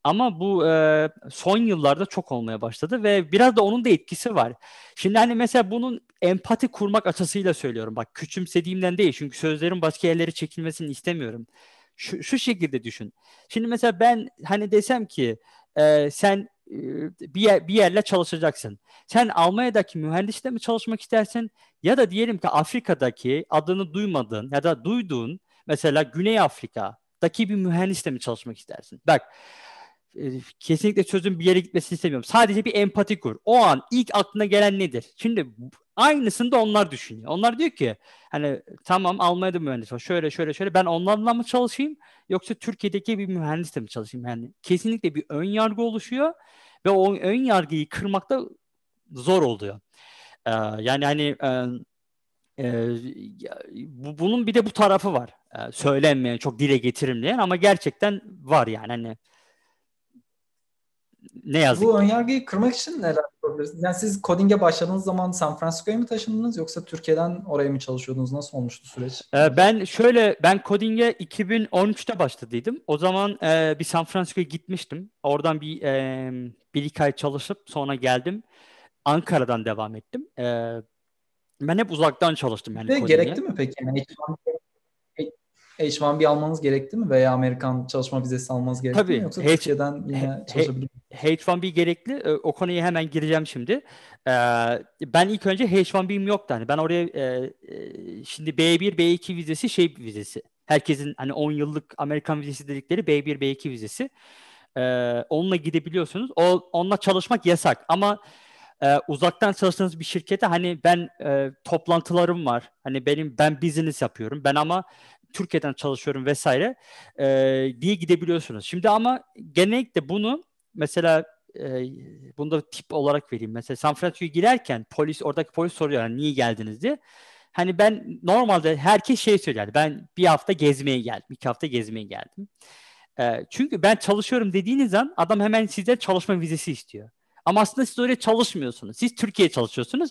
Ama bu e, son yıllarda çok olmaya başladı ve biraz da onun da etkisi var. Şimdi hani mesela bunun empati kurmak açısıyla söylüyorum. Bak küçümsediğimden değil çünkü sözlerin başka yerlere çekilmesini istemiyorum. Şu, şu şekilde düşün. Şimdi mesela ben hani desem ki e, sen bir, yer, bir yerle çalışacaksın. Sen Almanya'daki mühendisle mi çalışmak istersin ya da diyelim ki Afrika'daki adını duymadığın ya da duyduğun mesela Güney Afrika'daki bir mühendisle mi çalışmak istersin? Bak kesinlikle sözün bir yere gitmesini istemiyorum. Sadece bir empati kur. O an ilk aklına gelen nedir? Şimdi aynısını da onlar düşünüyor. Onlar diyor ki hani tamam Almanya'da mühendis. Şöyle şöyle şöyle ben onlarla mı çalışayım yoksa Türkiye'deki bir mühendisle mi çalışayım? Yani kesinlikle bir ön yargı oluşuyor ve o ön yargıyı kırmakta zor oluyor. Ee, yani hani e, e, bu, bunun bir de bu tarafı var. Ee, söylenmeyen, çok dile getirilmeyen ama gerçekten var yani hani ne yazık Bu önyargıyı kırmak için neler yapabilirsiniz? Yani siz coding'e başladığınız zaman San Francisco'ya mı taşındınız yoksa Türkiye'den oraya mı çalışıyordunuz? Nasıl olmuştu süreç? Ee, ben şöyle, ben coding'e 2013'te başladıydım. O zaman e, bir San Francisco'ya gitmiştim. Oradan bir e, bir iki ay çalışıp sonra geldim. Ankara'dan devam ettim. E, ben hep uzaktan çalıştım yani Ve gerekti mi peki? Yani H1B almanız gerekti mi veya Amerikan çalışma vizesi almanız gerekti Tabii, mi yoksa H, Türkiye'den yine çalışabilir H1B gerekli. Ee, o konuya hemen gireceğim şimdi. Ee, ben ilk önce H1B'm yoktu. Hani ben oraya e, e, şimdi B1, B2 vizesi şey vizesi. Herkesin hani 10 yıllık Amerikan vizesi dedikleri B1, B2 vizesi. Ee, onunla gidebiliyorsunuz. O, onunla çalışmak yasak ama e, uzaktan çalıştığınız bir şirkete hani ben e, toplantılarım var. Hani benim ben business yapıyorum. Ben ama Türkiye'den çalışıyorum vesaire e, diye gidebiliyorsunuz. Şimdi ama genellikle bunu mesela e, bunu da tip olarak vereyim. Mesela San Francisco'ya girerken polis oradaki polis soruyor yani niye geldiniz diye. Hani ben normalde herkes şey söylerdi. Ben bir hafta gezmeye geldim. iki hafta gezmeye geldim. E, çünkü ben çalışıyorum dediğiniz an adam hemen sizden çalışma vizesi istiyor. Ama aslında siz öyle çalışmıyorsunuz. Siz Türkiye'ye çalışıyorsunuz.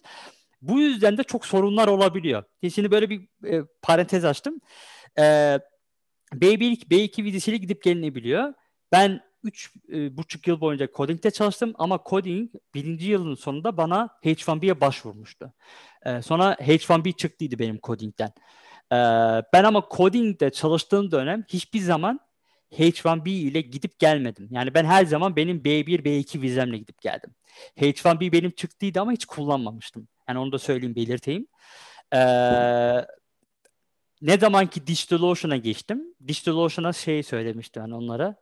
Bu yüzden de çok sorunlar olabiliyor. Şimdi böyle bir e, parantez açtım. E, B1, B2 vizesiyle gidip gelinebiliyor. Ben üç e, buçuk yıl boyunca coding'de çalıştım ama coding birinci yılın sonunda bana H1B'ye başvurmuştu. E, sonra H1B çıktıydı benim coding'den. E, ben ama coding'de çalıştığım dönem hiçbir zaman H1B ile gidip gelmedim. Yani ben her zaman benim B1, B2 vizemle gidip geldim. H1B benim çıktıydı ama hiç kullanmamıştım. Yani onu da söyleyeyim, belirteyim. Ee, ne zaman ki DigitalOcean'a geçtim, DigitalOcean'a şey söylemiştim yani onlara.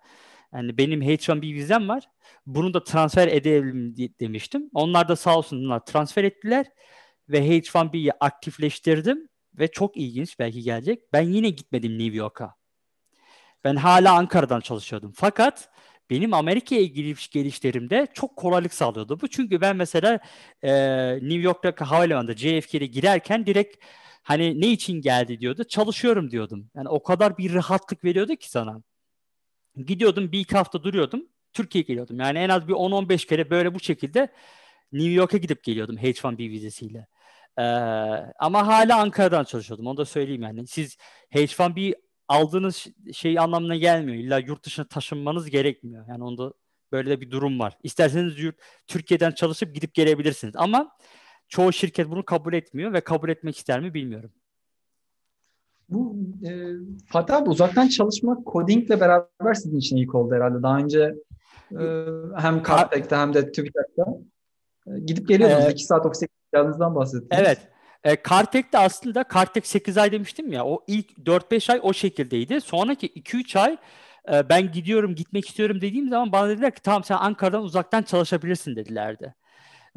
Yani benim H1B vizem var. Bunu da transfer edelim demiştim. Onlar da sağ olsunlar transfer ettiler ve H1B'yi aktifleştirdim ve çok ilginç belki gelecek. Ben yine gitmedim New York'a. Ben hala Ankara'dan çalışıyordum. Fakat benim Amerika'ya giriş gelişlerimde çok kolaylık sağlıyordu bu. Çünkü ben mesela e, New York'taki havalimanında JFK'ye girerken direkt hani ne için geldi diyordu. Çalışıyorum diyordum. Yani o kadar bir rahatlık veriyordu ki sana. Gidiyordum bir iki hafta duruyordum. Türkiye'ye geliyordum. Yani en az bir 10-15 kere böyle bu şekilde New York'a gidip geliyordum H1B vizesiyle. Ee, ama hala Ankara'dan çalışıyordum. Onu da söyleyeyim yani. Siz H1B aldığınız şey anlamına gelmiyor. İlla yurt dışına taşınmanız gerekmiyor. Yani onda böyle de bir durum var. İsterseniz yurt, Türkiye'den çalışıp gidip gelebilirsiniz. Ama çoğu şirket bunu kabul etmiyor ve kabul etmek ister mi bilmiyorum. Bu e, Fatih abi uzaktan çalışmak codingle beraber sizin için ilk oldu herhalde. Daha önce e, hem Cartec'te hem de TÜBİTAK'ta e, gidip geliyordunuz. Evet. 2 saat ofise geldiğinizden bahsettiniz. Evet. E, Cartec'te aslında Cartec 8 ay demiştim ya. O ilk 4-5 ay o şekildeydi. Sonraki 2-3 ay e, ben gidiyorum gitmek istiyorum dediğim zaman bana dediler ki tamam sen Ankara'dan uzaktan çalışabilirsin dedilerdi.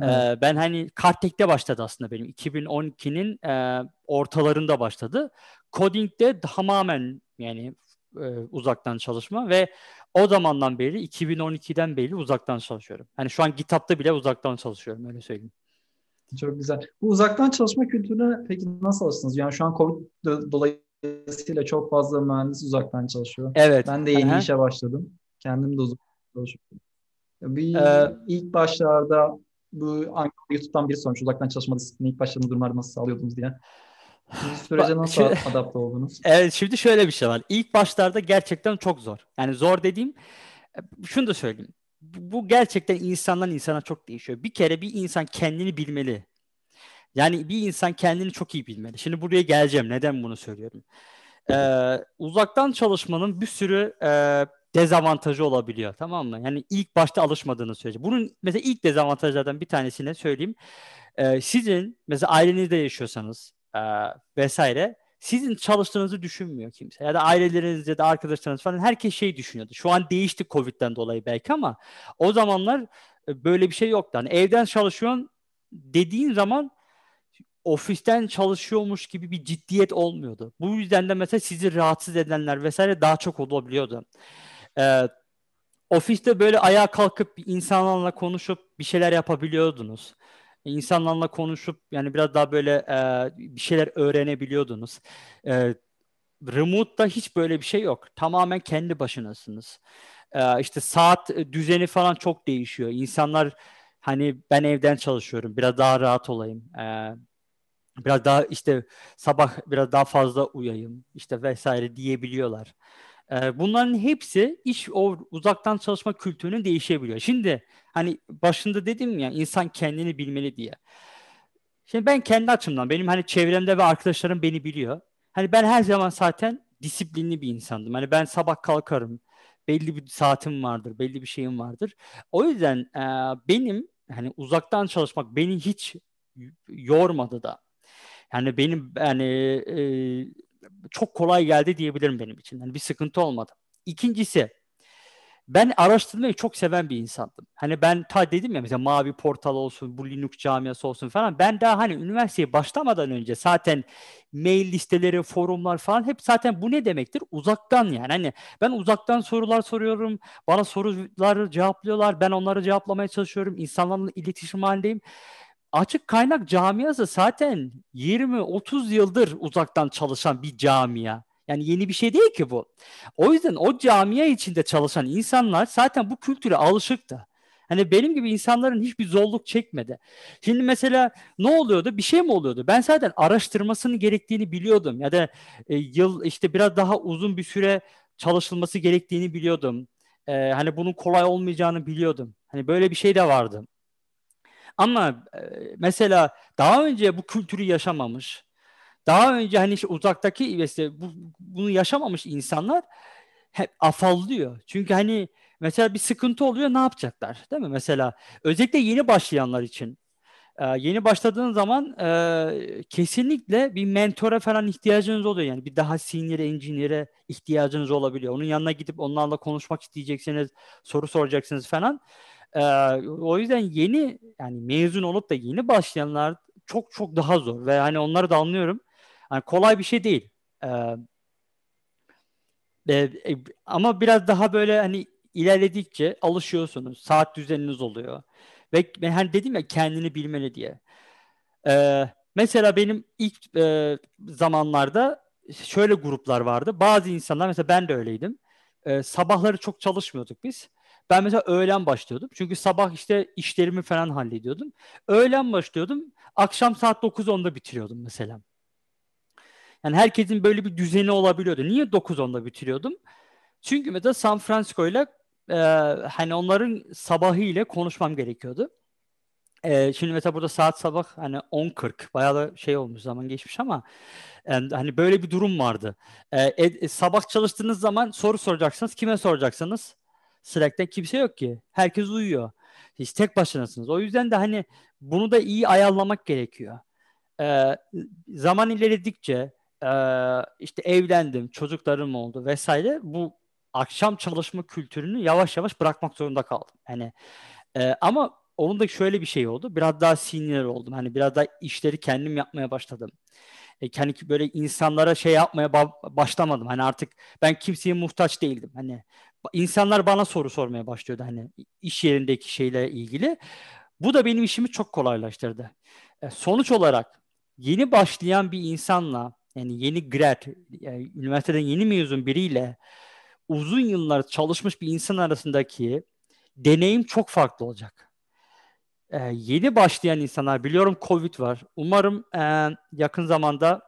Evet. ben hani Kartek'te başladı aslında benim. 2012'nin e, ortalarında başladı. Coding'de tamamen yani e, uzaktan çalışma ve o zamandan beri 2012'den beri uzaktan çalışıyorum. Hani şu an GitHub'da bile uzaktan çalışıyorum öyle söyleyeyim. Çok güzel. Bu uzaktan çalışma kültürüne peki nasıl alıştınız? Yani şu an Covid dolayısıyla çok fazla mühendis uzaktan çalışıyor. Evet. Ben de yeni Aha. işe başladım. Kendim de uzaktan çalışıyorum. Bir ee, ilk başlarda bu YouTube'dan biri sormuş uzaktan çalışma disiplini ilk başladığınız durumlarda nasıl sağlıyordunuz diye. Bu sürece nasıl Bak, adapte oldunuz? Evet şimdi şöyle bir şey var. İlk başlarda gerçekten çok zor. Yani zor dediğim şunu da söyleyeyim. Bu gerçekten insandan insana çok değişiyor. Bir kere bir insan kendini bilmeli. Yani bir insan kendini çok iyi bilmeli. Şimdi buraya geleceğim. Neden bunu söylüyorum? Ee, uzaktan çalışmanın bir sürü e, dezavantajı olabiliyor. Tamam mı? Yani ilk başta alışmadığınız sürece. Bunun mesela ilk dezavantajlardan bir tanesini söyleyeyim. Ee, sizin mesela ailenizde yaşıyorsanız e, vesaire sizin çalıştığınızı düşünmüyor kimse. Ya da aileleriniz ya da arkadaşlarınız falan herkes şey düşünüyordu. Şu an değişti Covid'den dolayı belki ama o zamanlar e, böyle bir şey yoktu. Hani evden çalışıyorsun dediğin zaman ofisten çalışıyormuş gibi bir ciddiyet olmuyordu. Bu yüzden de mesela sizi rahatsız edenler vesaire daha çok olabiliyordu. Ee, ofiste böyle ayağa kalkıp insanlarla konuşup bir şeyler yapabiliyordunuz. İnsanlarla konuşup yani biraz daha böyle e, bir şeyler öğrenebiliyordunuz. E, remote'da hiç böyle bir şey yok. Tamamen kendi başınasınız. E, işte saat düzeni falan çok değişiyor. İnsanlar hani ben evden çalışıyorum biraz daha rahat olayım. E, biraz daha işte sabah biraz daha fazla uyayım işte vesaire diyebiliyorlar. Ee, bunların hepsi iş o uzaktan çalışma kültürünün değişebiliyor. Şimdi hani başında dedim ya insan kendini bilmeli diye. Şimdi ben kendi açımdan benim hani çevremde ve arkadaşlarım beni biliyor. Hani ben her zaman zaten disiplinli bir insandım. Hani ben sabah kalkarım. Belli bir saatim vardır, belli bir şeyim vardır. O yüzden e, benim hani uzaktan çalışmak beni hiç yormadı da. Yani benim yani e, çok kolay geldi diyebilirim benim için. Yani bir sıkıntı olmadı. İkincisi ben araştırmayı çok seven bir insandım. Hani ben ta dedim ya mesela Mavi Portal olsun, bu Linux camiası olsun falan. Ben daha hani üniversiteye başlamadan önce zaten mail listeleri, forumlar falan hep zaten bu ne demektir? Uzaktan yani. Hani ben uzaktan sorular soruyorum. Bana soruları cevaplıyorlar. Ben onları cevaplamaya çalışıyorum. İnsanlarla iletişim halindeyim açık kaynak camiası zaten 20-30 yıldır uzaktan çalışan bir camia. Yani yeni bir şey değil ki bu. O yüzden o camia içinde çalışan insanlar zaten bu kültüre alışıktı. Hani benim gibi insanların hiçbir zorluk çekmedi. Şimdi mesela ne oluyordu? Bir şey mi oluyordu? Ben zaten araştırmasını gerektiğini biliyordum. Ya da e, yıl işte biraz daha uzun bir süre çalışılması gerektiğini biliyordum. E, hani bunun kolay olmayacağını biliyordum. Hani böyle bir şey de vardı. Ama e, mesela daha önce bu kültürü yaşamamış, daha önce hani işte uzaktaki işte bu, bunu yaşamamış insanlar hep afallıyor. Çünkü hani mesela bir sıkıntı oluyor ne yapacaklar değil mi? Mesela özellikle yeni başlayanlar için e, yeni başladığın zaman e, kesinlikle bir mentora falan ihtiyacınız oluyor. Yani bir daha senior engineer'e ihtiyacınız olabiliyor. Onun yanına gidip onlarla konuşmak isteyeceksiniz, soru soracaksınız falan. Ee, o yüzden yeni yani mezun olup da yeni başlayanlar çok çok daha zor ve hani onları da anlıyorum. Yani kolay bir şey değil. Ee, e, ama biraz daha böyle hani ilerledikçe alışıyorsunuz. Saat düzeniniz oluyor. Ve hani dedim ya kendini bilmeli diye. Ee, mesela benim ilk e, zamanlarda şöyle gruplar vardı. Bazı insanlar mesela ben de öyleydim. Ee, sabahları çok çalışmıyorduk biz. Ben mesela öğlen başlıyordum. Çünkü sabah işte işlerimi falan hallediyordum. Öğlen başlıyordum. Akşam saat 9-10'da bitiriyordum mesela. Yani herkesin böyle bir düzeni olabiliyordu. Niye 9-10'da bitiriyordum? Çünkü mesela San Francisco ile e, hani onların sabahı ile konuşmam gerekiyordu. E, şimdi mesela burada saat sabah hani 10.40 bayağı da şey olmuş zaman geçmiş ama yani hani böyle bir durum vardı. E, e, sabah çalıştığınız zaman soru soracaksınız. Kime soracaksınız? Slack'te kimse yok ki. Herkes uyuyor. Hiç tek başınasınız. O yüzden de hani bunu da iyi ayarlamak gerekiyor. Ee, zaman ilerledikçe e, işte evlendim, çocuklarım oldu vesaire. Bu akşam çalışma kültürünü yavaş yavaş bırakmak zorunda kaldım. Yani e, ama onun da şöyle bir şey oldu. Biraz daha senior oldum. Hani biraz daha işleri kendim yapmaya başladım. E, hani böyle insanlara şey yapmaya ba- başlamadım. Hani artık ben kimseye muhtaç değildim. Hani insanlar bana soru sormaya başlıyordu hani iş yerindeki şeyle ilgili. Bu da benim işimi çok kolaylaştırdı. E, sonuç olarak yeni başlayan bir insanla yani yeni grad, yani üniversiteden yeni mezun biriyle uzun yıllar çalışmış bir insan arasındaki deneyim çok farklı olacak. Ee, yeni başlayan insanlar biliyorum Covid var. Umarım e, yakın zamanda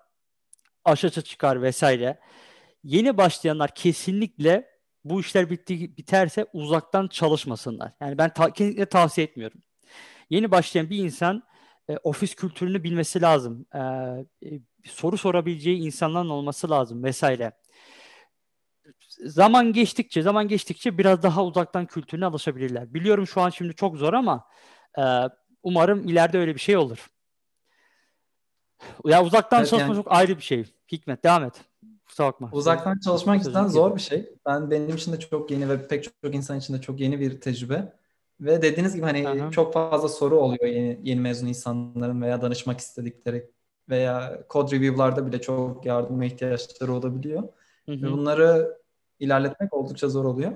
aşağı çıkar vesaire. Yeni başlayanlar kesinlikle bu işler bitti biterse uzaktan çalışmasınlar. Yani ben ta- kesinlikle tavsiye etmiyorum. Yeni başlayan bir insan e, ofis kültürünü bilmesi lazım. E, e, soru sorabileceği insanların olması lazım vesaire. Zaman geçtikçe, zaman geçtikçe biraz daha uzaktan kültürüne alışabilirler. Biliyorum şu an şimdi çok zor ama e, umarım ileride öyle bir şey olur. Ya uzaktan evet, çalışma yani, çok ayrı bir şey. Hikmet devam et. Kusura bakma. Uzaktan çalışmak cidden zor bir şey. Ben benim için de çok yeni ve pek çok insan için de çok yeni bir tecrübe. Ve dediğiniz gibi hani Aha. çok fazla soru oluyor yeni, yeni mezun insanların veya danışmak istedikleri veya kod review'larda bile çok yardıma ihtiyaçları olabiliyor. Hı hı. Ve bunları ilerletmek oldukça zor oluyor.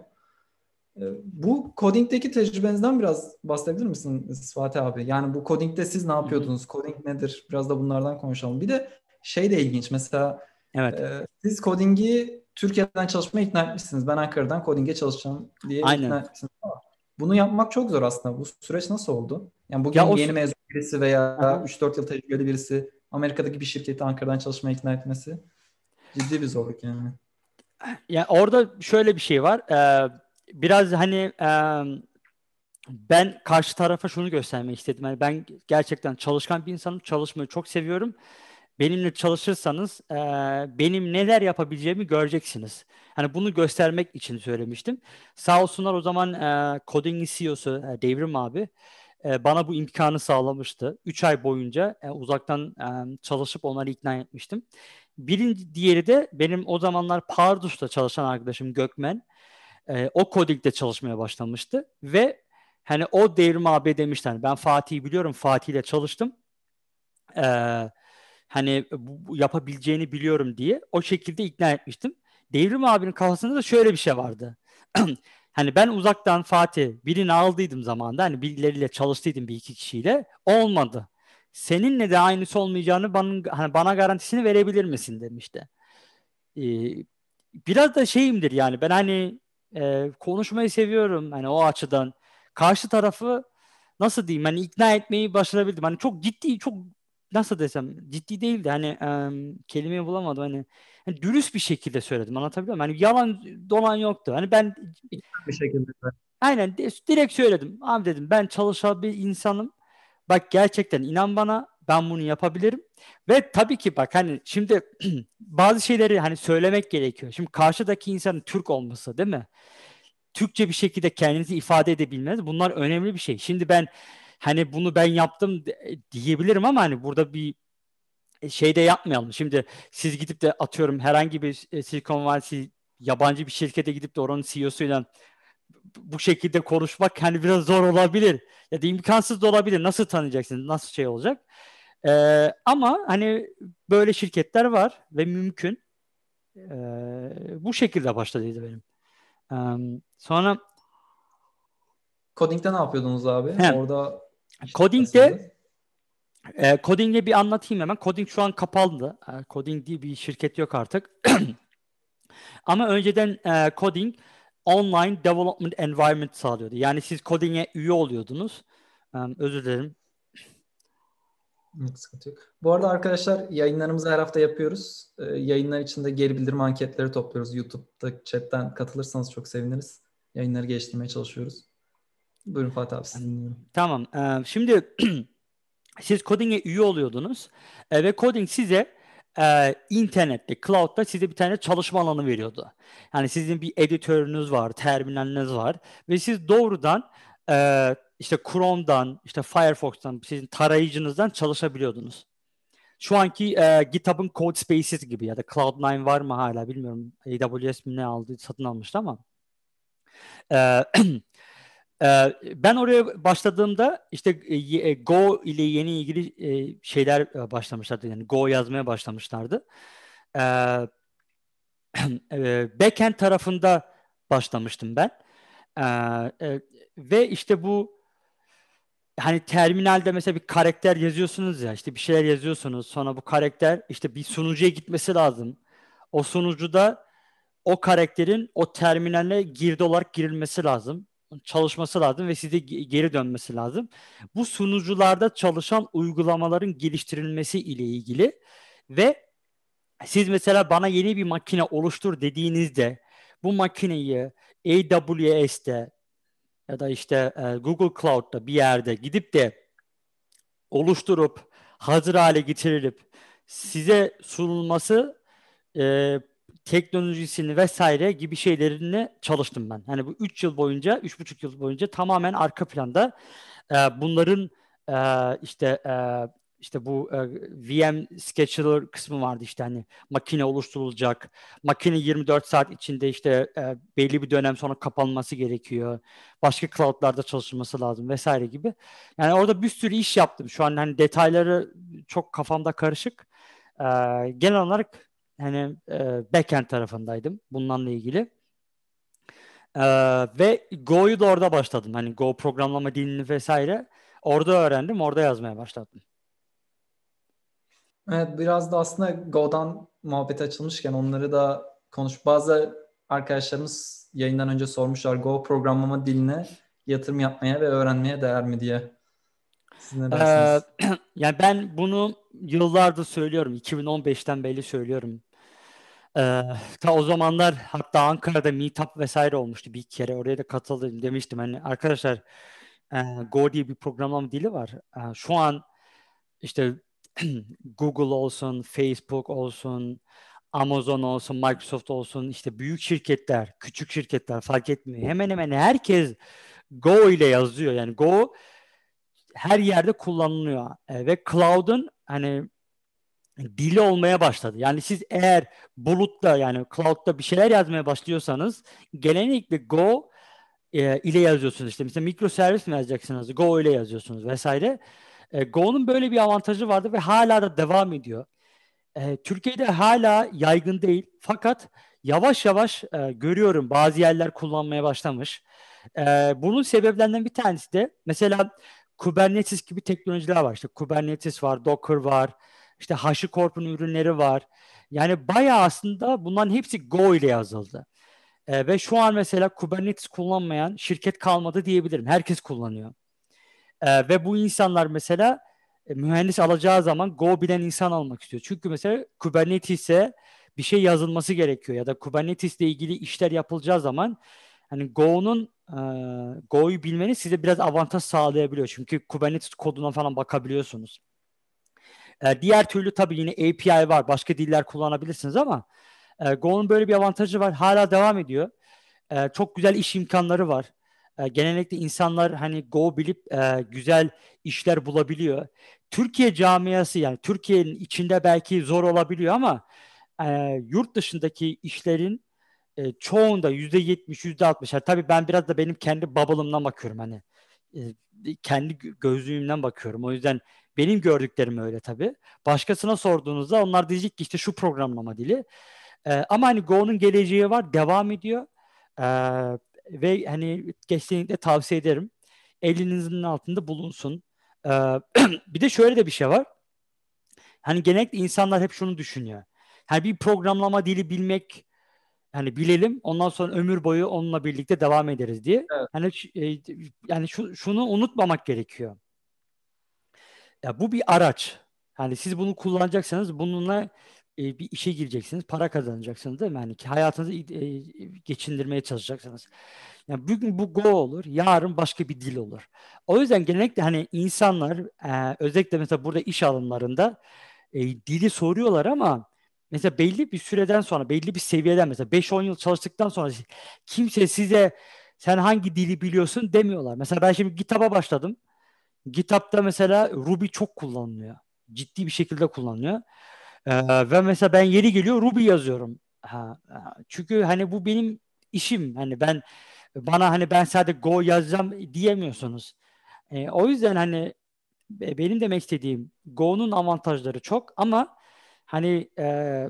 Ee, bu coding'deki tecrübenizden biraz bahsedebilir misiniz Fatih abi? Yani bu coding'de siz ne yapıyordunuz? Hı hı. Coding nedir? Biraz da bunlardan konuşalım. Bir de şey de ilginç. Mesela evet. e, siz coding'i Türkiye'den çalışmaya ikna etmişsiniz. Ben Ankara'dan coding'e çalışacağım diye Aynen. ikna etmişsiniz. Ama bunu yapmak çok zor aslında. Bu süreç nasıl oldu? Yani bugün ya yeni mezun birisi veya 3-4 yıl tecrübeli birisi Amerika'daki bir şirketi Ankara'dan çalışmaya ikna etmesi ciddi bir zorluk yani. Yani orada şöyle bir şey var. Ee, biraz hani e, ben karşı tarafa şunu göstermek istedim. Yani ben gerçekten çalışkan bir insanım. Çalışmayı çok seviyorum. Benimle çalışırsanız e, benim neler yapabileceğimi göreceksiniz. Hani bunu göstermek için söylemiştim. Sağ olsunlar o zaman e, Coding'in CEO'su e, Devrim abi e, bana bu imkanı sağlamıştı. 3 ay boyunca e, uzaktan e, çalışıp onları ikna etmiştim. Birinci diğeri de benim o zamanlar Pardus'ta çalışan arkadaşım Gökmen. E, o Coding'de çalışmaya başlamıştı ve hani o Devrim abi demişler. Hani ben Fatih'i biliyorum. Fatih ile çalıştım. Eee hani bu, bu yapabileceğini biliyorum diye o şekilde ikna etmiştim. Devrim abinin kafasında da şöyle bir şey vardı. hani ben uzaktan Fatih birini aldıydım zamanda hani birileriyle çalıştıydım bir iki kişiyle olmadı. Seninle de aynısı olmayacağını bana, hani bana garantisini verebilir misin demişti. Ee, biraz da şeyimdir yani ben hani e, konuşmayı seviyorum hani o açıdan. Karşı tarafı nasıl diyeyim hani ikna etmeyi başarabildim. Hani çok ciddi çok nasıl desem ciddi değildi hani e, kelimeyi bulamadım hani, hani dürüst bir şekilde söyledim anlatabiliyor muyum? Hani yalan dolan yoktu. Hani ben bir şekilde. Aynen direkt söyledim. Abi dedim ben çalışan bir insanım. Bak gerçekten inan bana ben bunu yapabilirim. Ve tabii ki bak hani şimdi bazı şeyleri hani söylemek gerekiyor. Şimdi karşıdaki insanın Türk olması değil mi? Türkçe bir şekilde kendinizi ifade edebilmeniz bunlar önemli bir şey. Şimdi ben hani bunu ben yaptım diyebilirim ama hani burada bir e, şey de yapmayalım. Şimdi siz gidip de atıyorum herhangi bir e, Silicon Valley yabancı bir şirkete gidip de oranın CEO'suyla bu şekilde konuşmak hani biraz zor olabilir. Ya da imkansız da olabilir. Nasıl tanıyacaksınız? Nasıl şey olacak? Ee, ama hani böyle şirketler var ve mümkün. Ee, bu şekilde başladıydı benim. Ee, sonra Coding'de ne yapıyordunuz abi? He. Orada Coding'de e, Coding'e bir anlatayım hemen. Coding şu an kapalı. E, Coding diye bir şirket yok artık. Ama önceden e, Coding online development environment sağlıyordu. Yani siz Coding'e üye oluyordunuz. E, özür dilerim. Sıkıntı yok. Bu arada arkadaşlar yayınlarımızı her hafta yapıyoruz. Ee, yayınlar içinde geri bildirim anketleri topluyoruz. YouTube'da chatten katılırsanız çok seviniriz. Yayınları geliştirmeye çalışıyoruz. Buyurun Fatih abi sizi. Tamam. Şimdi siz coding'e üye oluyordunuz ve coding size internette, cloud'da size bir tane çalışma alanı veriyordu. Yani sizin bir editörünüz var, terminaliniz var ve siz doğrudan işte Chrome'dan, işte Firefox'tan, sizin tarayıcınızdan çalışabiliyordunuz. Şu anki e, GitHub'ın Code Spaces gibi ya da Cloud9 var mı hala bilmiyorum. AWS mi ne aldı, satın almıştı ama. E, ben oraya başladığımda işte e, Go ile yeni ilgili e, şeyler e, başlamışlardı. Yani Go yazmaya başlamışlardı. Ee, backend tarafında başlamıştım ben. Ee, ve işte bu hani terminalde mesela bir karakter yazıyorsunuz ya işte bir şeyler yazıyorsunuz sonra bu karakter işte bir sunucuya gitmesi lazım. O sunucuda o karakterin o terminale girdi olarak girilmesi lazım çalışması lazım ve size geri dönmesi lazım. Bu sunucularda çalışan uygulamaların geliştirilmesi ile ilgili ve siz mesela bana yeni bir makine oluştur dediğinizde bu makineyi AWS'te ya da işte e, Google Cloud'da bir yerde gidip de oluşturup hazır hale getirilip size sunulması e, teknolojisini vesaire gibi şeylerini çalıştım ben. Hani bu 3 yıl boyunca, 3,5 yıl boyunca tamamen arka planda e, bunların e, işte e, işte bu e, VM scheduler kısmı vardı işte hani makine oluşturulacak. Makine 24 saat içinde işte e, belli bir dönem sonra kapanması gerekiyor. Başka cloudlarda çalışılması lazım vesaire gibi. Yani orada bir sürü iş yaptım. Şu an hani detayları çok kafamda karışık. E, genel olarak hani e, backend tarafındaydım bunlarla ilgili. E, ve Go'yu da orada başladım. Hani Go programlama dilini vesaire orada öğrendim, orada yazmaya başladım. Evet, biraz da aslında Go'dan muhabbet açılmışken onları da konuş. Bazı arkadaşlarımız yayından önce sormuşlar Go programlama diline yatırım yapmaya ve öğrenmeye değer mi diye. Siz ne dersiniz? Ee, yani ben bunu yıllardır söylüyorum. 2015'ten beri söylüyorum. Ee, ta o zamanlar hatta Ankara'da meetup vesaire olmuştu bir kere. Oraya da katıldım demiştim. Hani arkadaşlar e, Go diye bir programlama dili var. E, şu an işte Google olsun, Facebook olsun, Amazon olsun, Microsoft olsun, işte büyük şirketler, küçük şirketler fark etmiyor. Hemen hemen herkes Go ile yazıyor. Yani Go her yerde kullanılıyor. E, ve cloud'un hani dili olmaya başladı. Yani siz eğer bulutta yani cloud'da bir şeyler yazmaya başlıyorsanız genellikle Go e, ile yazıyorsunuz. İşte mesela mikroservis mi yazacaksınız? Go ile yazıyorsunuz vesaire. E, Go'nun böyle bir avantajı vardı ve hala da devam ediyor. E, Türkiye'de hala yaygın değil. Fakat yavaş yavaş e, görüyorum bazı yerler kullanmaya başlamış. E, bunun sebeplerinden bir tanesi de mesela Kubernetes gibi teknolojiler var. İşte Kubernetes var, Docker var, işte HashiCorp'un ürünleri var. Yani bayağı aslında bunların hepsi Go ile yazıldı. E, ve şu an mesela Kubernetes kullanmayan şirket kalmadı diyebilirim. Herkes kullanıyor. E, ve bu insanlar mesela e, mühendis alacağı zaman Go bilen insan almak istiyor. Çünkü mesela Kubernetes'e bir şey yazılması gerekiyor ya da Kubernetes ile ilgili işler yapılacağı zaman hani Go'nun e, Go'yu bilmeniz size biraz avantaj sağlayabiliyor. Çünkü Kubernetes koduna falan bakabiliyorsunuz. E, diğer türlü tabii yine API var. Başka diller kullanabilirsiniz ama e, Go'nun böyle bir avantajı var. Hala devam ediyor. E, çok güzel iş imkanları var. E, genellikle insanlar hani Go bilip e, güzel işler bulabiliyor. Türkiye camiası yani Türkiye'nin içinde belki zor olabiliyor ama e, yurt dışındaki işlerin e, çoğunda yüzde yetmiş, yüzde altmış. Tabii ben biraz da benim kendi bubble'ımdan bakıyorum hani. E, kendi gözlüğümden bakıyorum. O yüzden benim gördüklerim öyle tabii. Başkasına sorduğunuzda onlar diyecek ki işte şu programlama dili. Ee, ama hani Go'nun geleceği var, devam ediyor. Ee, ve hani kesinlikle tavsiye ederim. Elinizin altında bulunsun. Ee, bir de şöyle de bir şey var. Hani genellikle insanlar hep şunu düşünüyor. Hani bir programlama dili bilmek hani bilelim ondan sonra ömür boyu onunla birlikte devam ederiz diye. Evet. Hani e, yani şu, şunu unutmamak gerekiyor. Ya bu bir araç. Yani siz bunu kullanacaksanız bununla e, bir işe gireceksiniz, para kazanacaksınız değil mi? Yani hayatınızı e, geçindirmeye çalışacaksınız. Yani bugün bu Go olur, yarın başka bir dil olur. O yüzden genellikle hani insanlar e, özellikle mesela burada iş alımlarında e, dili soruyorlar ama mesela belli bir süreden sonra, belli bir seviyeden mesela 5-10 yıl çalıştıktan sonra kimse size sen hangi dili biliyorsun demiyorlar. Mesela ben şimdi GitHub'a başladım. GitHub'da mesela Ruby çok kullanılıyor. Ciddi bir şekilde kullanılıyor. Ee, ve mesela ben yeri geliyor Ruby yazıyorum. Ha, çünkü hani bu benim işim. Hani ben Bana hani ben sadece Go yazacağım diyemiyorsunuz. E, o yüzden hani benim demek istediğim Go'nun avantajları çok ama hani e,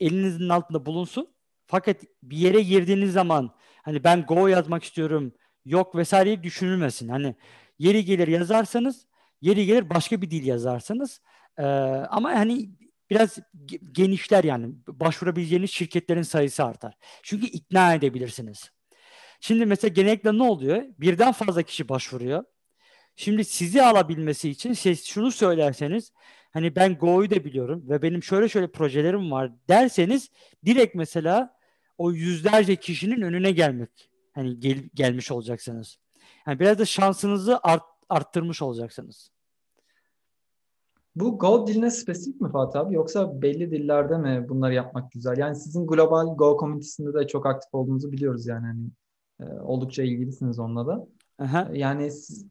elinizin altında bulunsun. Fakat bir yere girdiğiniz zaman hani ben Go yazmak istiyorum yok vesaireyi düşünülmesin. Hani yeri gelir yazarsanız yeri gelir başka bir dil yazarsanız e, ama hani biraz genişler yani başvurabileceğiniz şirketlerin sayısı artar. Çünkü ikna edebilirsiniz. Şimdi mesela genellikle ne oluyor? Birden fazla kişi başvuruyor. Şimdi sizi alabilmesi için şey, şunu söylerseniz hani ben Go'yu da biliyorum ve benim şöyle şöyle projelerim var derseniz direkt mesela o yüzlerce kişinin önüne gelmek hani gel, gelmiş olacaksınız. Yani biraz da şansınızı art, arttırmış olacaksınız. Bu Go diline spesifik mi Fatih abi yoksa belli dillerde mi bunları yapmak güzel? Yani sizin global Go komünitesinde de çok aktif olduğunuzu biliyoruz yani hani e, oldukça ilgilisiniz onunla da. Aha. Yani siz,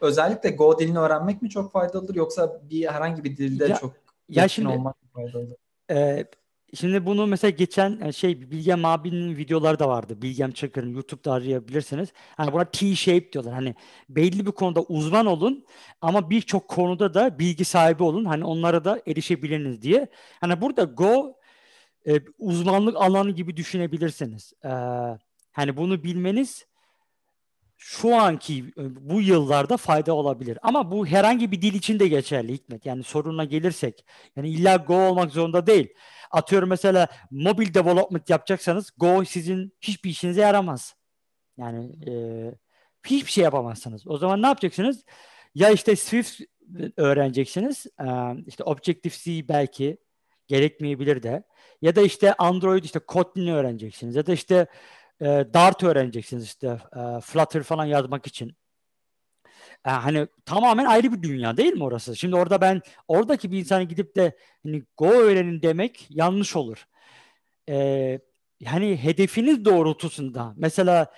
özellikle Go dilini öğrenmek mi çok faydalıdır yoksa bir herhangi bir dilde ya, çok ya şimdi, olmak mı faydalıdır? E, Şimdi bunu mesela geçen e, şey Bilgem abinin videoları da vardı. Bilgem Çakır'ın YouTube'da arayabilirsiniz. Hani buna T-shape diyorlar. Hani belli bir konuda uzman olun ama birçok konuda da bilgi sahibi olun. Hani onlara da erişebiliniz diye. Hani burada Go e, uzmanlık alanı gibi düşünebilirsiniz. E, hani bunu bilmeniz şu anki e, bu yıllarda fayda olabilir. Ama bu herhangi bir dil için de geçerli Hikmet. Yani soruna gelirsek. Yani illa Go olmak zorunda değil. Atıyorum mesela mobil development yapacaksanız Go sizin hiçbir işinize yaramaz. Yani e, hiçbir şey yapamazsınız. O zaman ne yapacaksınız? Ya işte Swift öğreneceksiniz. E, işte Objective-C belki gerekmeyebilir de. Ya da işte Android işte Kotlin'i öğreneceksiniz. Ya da işte e, Dart öğreneceksiniz işte e, Flutter falan yazmak için. E, hani tamamen ayrı bir dünya değil mi orası? Şimdi orada ben oradaki bir insana gidip de hani Go öğrenin demek yanlış olur. E, hani hedefiniz doğrultusunda mesela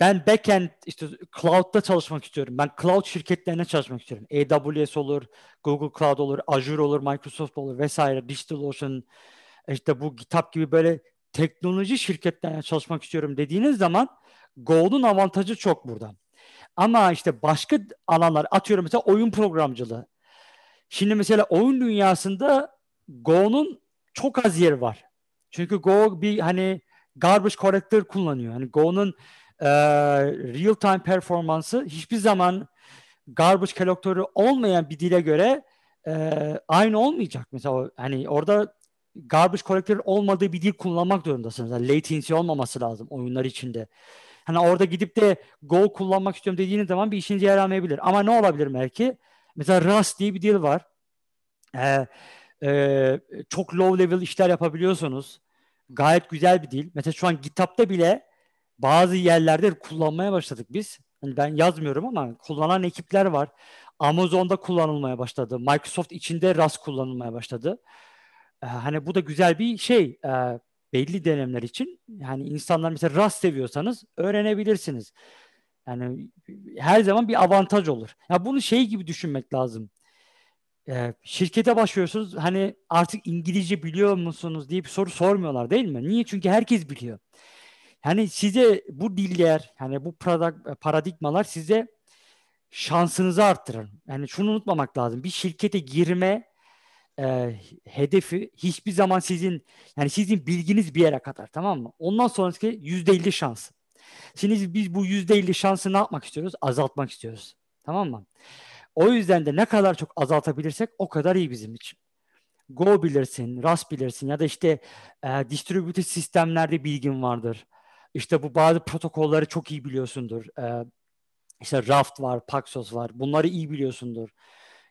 ben backend işte cloud'da çalışmak istiyorum. Ben cloud şirketlerine çalışmak istiyorum. AWS olur, Google Cloud olur, Azure olur, Microsoft olur vesaire, DigitalOcean işte bu GitHub gibi böyle teknoloji şirketlerine çalışmak istiyorum dediğiniz zaman Go'nun avantajı çok burada. Ama işte başka alanlar atıyorum mesela oyun programcılığı. Şimdi mesela oyun dünyasında Go'nun çok az yeri var. Çünkü Go bir hani garbage collector kullanıyor. Hani Go'nun e, real time performansı hiçbir zaman garbage collector'ı olmayan bir dile göre e, aynı olmayacak. Mesela hani orada garbage collector olmadığı bir dil kullanmak zorundasınız. Yani latency olmaması lazım oyunlar içinde. Hani orada gidip de Go kullanmak istiyorum dediğiniz zaman bir işinize yaramayabilir. Ama ne olabilir belki? Mesela Rust diye bir dil var. Ee, e, çok low level işler yapabiliyorsunuz. Gayet güzel bir dil. Mesela şu an GitHub'da bile bazı yerlerde kullanmaya başladık biz. Hani ben yazmıyorum ama kullanan ekipler var. Amazon'da kullanılmaya başladı. Microsoft içinde Rust kullanılmaya başladı. Ee, hani bu da güzel bir şey. Ee, belli dönemler için yani insanlar mesela Rust seviyorsanız öğrenebilirsiniz. Yani her zaman bir avantaj olur. Ya bunu şey gibi düşünmek lazım. Ee, şirkete başlıyorsunuz hani artık İngilizce biliyor musunuz diye bir soru sormuyorlar değil mi? Niye? Çünkü herkes biliyor. Yani size bu diller, yani bu paradigmalar size şansınızı arttırır. Yani şunu unutmamak lazım. Bir şirkete girme e, hedefi hiçbir zaman sizin yani sizin bilginiz bir yere kadar tamam mı? Ondan sonraki yüzde elli şans. Şimdi biz bu yüzde elli şansı ne yapmak istiyoruz? Azaltmak istiyoruz. Tamam mı? O yüzden de ne kadar çok azaltabilirsek o kadar iyi bizim için. Go bilirsin, Rust bilirsin ya da işte e, distributed sistemlerde bilgin vardır. İşte bu bazı protokolleri çok iyi biliyorsundur. E, işte Raft var, Paxos var. Bunları iyi biliyorsundur.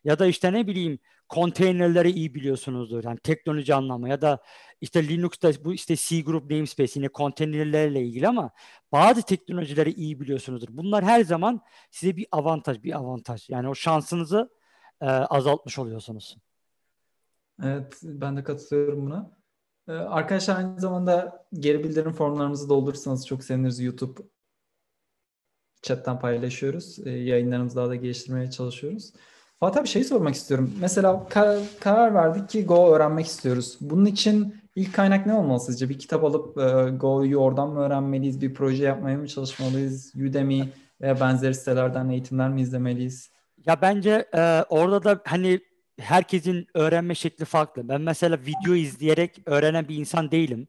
Ya da işte ne bileyim konteynerleri iyi biliyorsunuzdur. Yani teknoloji anlamı ya da işte Linux'ta bu işte C Group namespace yine konteynerlerle ilgili ama bazı teknolojileri iyi biliyorsunuzdur. Bunlar her zaman size bir avantaj, bir avantaj. Yani o şansınızı e, azaltmış oluyorsunuz. Evet, ben de katılıyorum buna. Ee, arkadaşlar aynı zamanda geri bildirim formlarımızı doldurursanız çok seviniriz. YouTube chatten paylaşıyoruz. Ee, yayınlarımızı daha da geliştirmeye çalışıyoruz. Fatih bir şey sormak istiyorum. Mesela kar- karar verdik ki Go öğrenmek istiyoruz. Bunun için ilk kaynak ne olmalı sizce? Bir kitap alıp e, Go'yu oradan mı öğrenmeliyiz? Bir proje yapmaya mı çalışmalıyız? Udemy veya benzeri sitelerden eğitimler mi izlemeliyiz? Ya bence e, orada da hani herkesin öğrenme şekli farklı. Ben mesela video izleyerek öğrenen bir insan değilim.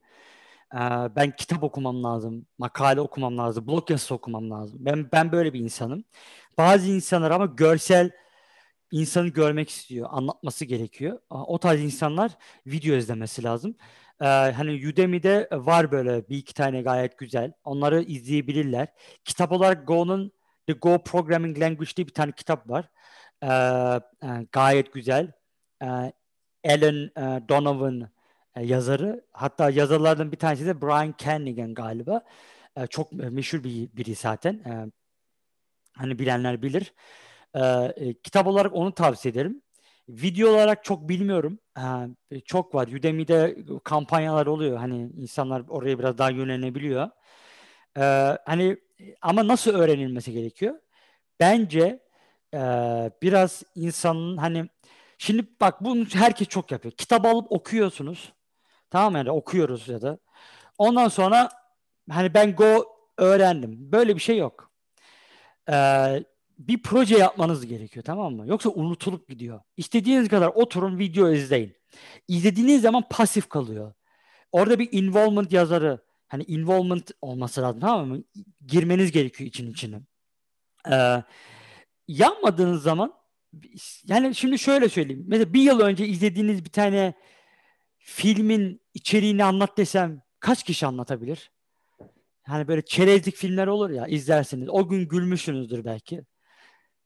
E, ben kitap okumam lazım, makale okumam lazım, blog yazısı okumam lazım. Ben ben böyle bir insanım. Bazı insanlar ama görsel insanı görmek istiyor, anlatması gerekiyor. O tarz insanlar video izlemesi lazım. Ee, hani Udemy'de var böyle bir iki tane gayet güzel. Onları izleyebilirler. Kitap olarak Go'nun The Go Programming Language diye bir tane kitap var. Ee, gayet güzel. Ee, Alan e, Donovan e, yazarı. Hatta yazarlardan bir tanesi de Brian Kanigan galiba. E, çok meşhur bir biri zaten. E, hani bilenler bilir. E, kitap olarak onu tavsiye ederim. Video olarak çok bilmiyorum. E, çok var. Udemy'de kampanyalar oluyor. Hani insanlar oraya biraz daha yönelebiliyor. E, hani ama nasıl öğrenilmesi gerekiyor? Bence e, biraz insanın hani şimdi bak bunu herkes çok yapıyor. Kitap alıp okuyorsunuz. Tamam mı? Yani okuyoruz ya da. Ondan sonra hani ben Go öğrendim. Böyle bir şey yok. Ee, bir proje yapmanız gerekiyor tamam mı? Yoksa unutulup gidiyor. İstediğiniz kadar oturun video izleyin. İzlediğiniz zaman pasif kalıyor. Orada bir involvement yazarı hani involvement olması lazım tamam mı? Girmeniz gerekiyor için içine. Ee, yapmadığınız zaman yani şimdi şöyle söyleyeyim. Mesela bir yıl önce izlediğiniz bir tane filmin içeriğini anlat desem kaç kişi anlatabilir? Hani böyle çerezlik filmler olur ya izlersiniz. O gün gülmüşsünüzdür belki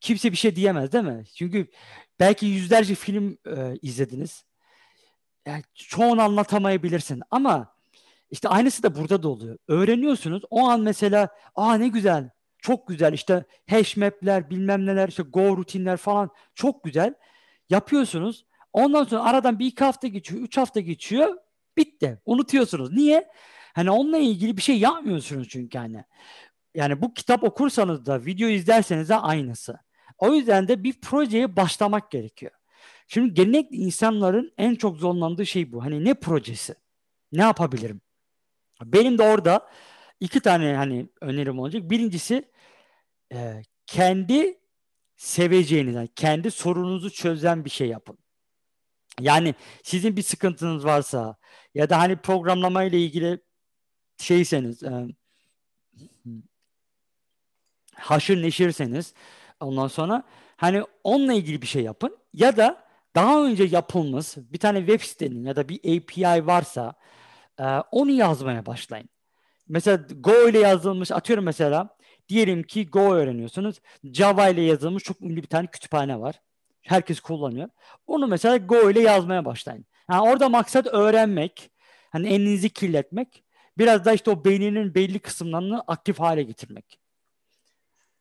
kimse bir şey diyemez değil mi? Çünkü belki yüzlerce film e, izlediniz. Yani çoğunu anlatamayabilirsin ama işte aynısı da burada da oluyor. Öğreniyorsunuz. O an mesela aa ne güzel, çok güzel işte hash map'ler bilmem neler işte go rutinler falan çok güzel. Yapıyorsunuz. Ondan sonra aradan bir iki hafta geçiyor, üç hafta geçiyor. Bitti. Unutuyorsunuz. Niye? Hani onunla ilgili bir şey yapmıyorsunuz çünkü hani. Yani bu kitap okursanız da video izlerseniz de aynısı. O yüzden de bir projeye başlamak gerekiyor. Şimdi genellikle insanların en çok zorlandığı şey bu. Hani ne projesi? Ne yapabilirim? Benim de orada iki tane hani önerim olacak. Birincisi e, kendi seveceğiniz, kendi sorununuzu çözen bir şey yapın. Yani sizin bir sıkıntınız varsa ya da hani programlama ile ilgili şeyseniz e, haşır neşirseniz Ondan sonra hani onunla ilgili bir şey yapın ya da daha önce yapılmış bir tane web sitenin ya da bir API varsa e, onu yazmaya başlayın. Mesela Go ile yazılmış atıyorum mesela diyelim ki Go öğreniyorsunuz. Java ile yazılmış çok ünlü bir tane kütüphane var. Herkes kullanıyor. Onu mesela Go ile yazmaya başlayın. Yani orada maksat öğrenmek, hani elinizi kirletmek, biraz da işte o beyninin belli kısımlarını aktif hale getirmek.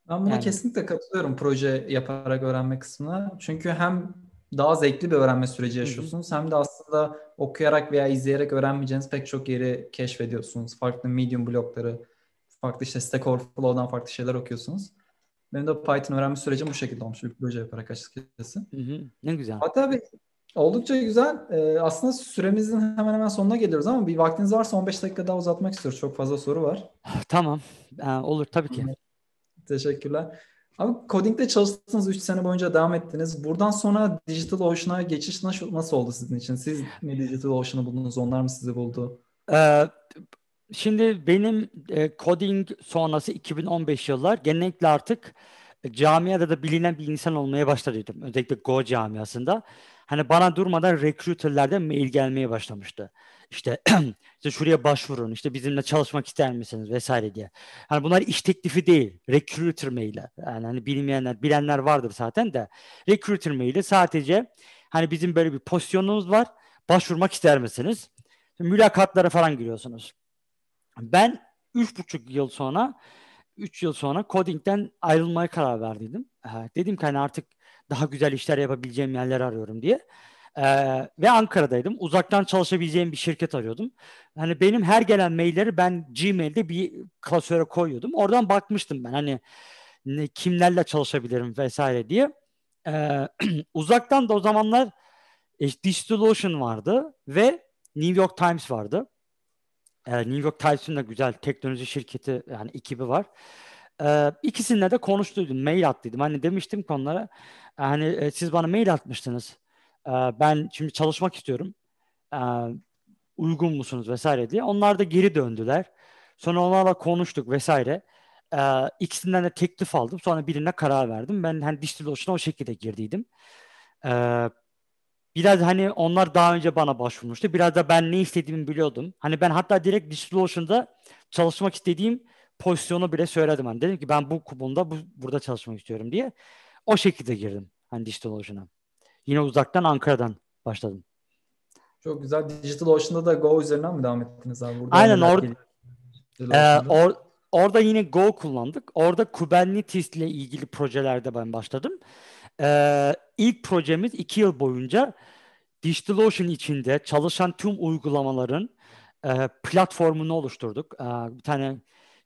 Ben buna yani. kesinlikle katılıyorum proje yaparak öğrenme kısmına. Çünkü hem daha zevkli bir öğrenme süreci yaşıyorsunuz. Hem de aslında okuyarak veya izleyerek öğrenmeyeceğiniz pek çok yeri keşfediyorsunuz. Farklı Medium blokları, farklı işte Stack Overflow'dan farklı şeyler okuyorsunuz. Benim de Python öğrenme sürecim bu şekilde olmuş bir proje yaparak açıkçası. Hı hı, ne güzel. Hatta abi oldukça güzel. Ee, aslında süremizin hemen hemen sonuna geliyoruz ama bir vaktiniz varsa 15 dakika daha uzatmak istiyoruz. Çok fazla soru var. Tamam. Ee, olur tabii ki. Teşekkürler. Abi coding'de çalıştınız 3 sene boyunca devam ettiniz. Buradan sonra Digital Ocean'a geçiş nasıl oldu sizin için? Siz mi Digital Ocean'ı buldunuz? Onlar mı sizi buldu? Ee, şimdi benim e, coding sonrası 2015 yıllar genellikle artık camiada da bilinen bir insan olmaya başladıydım. Özellikle Go camiasında. Hani bana durmadan recruiterlerden mail gelmeye başlamıştı. İşte, işte şuraya başvurun, işte bizimle çalışmak ister misiniz vesaire diye. Hani bunlar iş teklifi değil, recruiter maili. Yani hani bilmeyenler, bilenler vardır zaten de. Recruiter maili sadece hani bizim böyle bir pozisyonumuz var, başvurmak ister misiniz? Mülakatlara falan giriyorsunuz. Ben üç buçuk yıl sonra 3 yıl sonra coding'den ayrılmaya karar verdiydim. dedim ki hani artık daha güzel işler yapabileceğim yerler arıyorum diye. Ee, ve Ankara'daydım. Uzaktan çalışabileceğim bir şirket arıyordum. Hani benim her gelen mailleri ben Gmail'de bir klasöre koyuyordum. Oradan bakmıştım ben hani ne, kimlerle çalışabilirim vesaire diye. Ee, uzaktan da o zamanlar e, DigitalOcean vardı ve New York Times vardı. E, New York Times'ın da güzel teknoloji şirketi yani ekibi var. E, ikisinde de konuştuydum, mail attıydım. Hani demiştim konulara, hani e, siz bana mail atmıştınız. E, ben şimdi çalışmak istiyorum. E, uygun musunuz vesaire diye. Onlar da geri döndüler. Sonra onlarla konuştuk vesaire. Ee, ikisinden de teklif aldım. Sonra birine karar verdim. Ben hani DigitalOcean'a o şekilde girdiydim. Ee, biraz hani onlar daha önce bana başvurmuştu. Biraz da ben ne istediğimi biliyordum. Hani ben hatta direkt DigitalOcean'da çalışmak istediğim pozisyonu bile söyledim. Hani dedim ki ben bu kubunda bu, burada çalışmak istiyorum diye. O şekilde girdim hani DigitalOcean'a. Yine uzaktan Ankara'dan başladım. Çok güzel. DigitalOcean'da da Go üzerinden mi devam ettiniz abi? Burada Aynen orada. Ee, or, orada yine Go kullandık. Orada Kubernetes ile ilgili projelerde ben başladım. Ee, ilk projemiz iki yıl boyunca DigitalOcean içinde çalışan tüm uygulamaların e, platformunu oluşturduk. E, bir tane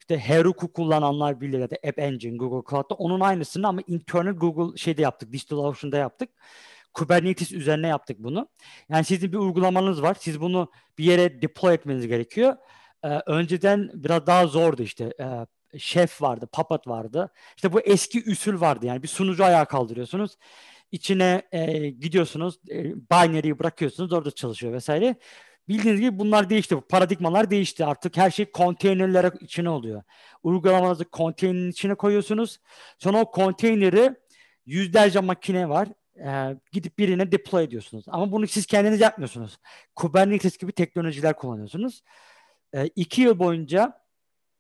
işte Heroku kullananlar bilir ya da App Engine, Google Cloud'da onun aynısını ama internal Google şeyde yaptık, DigitalOcean'da yaptık. Kubernetes üzerine yaptık bunu. Yani sizin bir uygulamanız var. Siz bunu bir yere deploy etmeniz gerekiyor. Ee, önceden biraz daha zordu işte. Ee, Chef vardı, Puppet vardı. İşte bu eski usul vardı. Yani bir sunucu ayağa kaldırıyorsunuz. İçine e, gidiyorsunuz, e, binary'yi bırakıyorsunuz, orada çalışıyor vesaire. Bildiğiniz gibi bunlar değişti. Bu paradigmalar değişti. Artık her şey konteynerlere içine oluyor. Uygulamanızı konteynerin içine koyuyorsunuz. Sonra o konteyneri yüzlerce makine var e, gidip birine deploy ediyorsunuz. Ama bunu siz kendiniz yapmıyorsunuz. Kubernetes gibi teknolojiler kullanıyorsunuz. E, iki yıl boyunca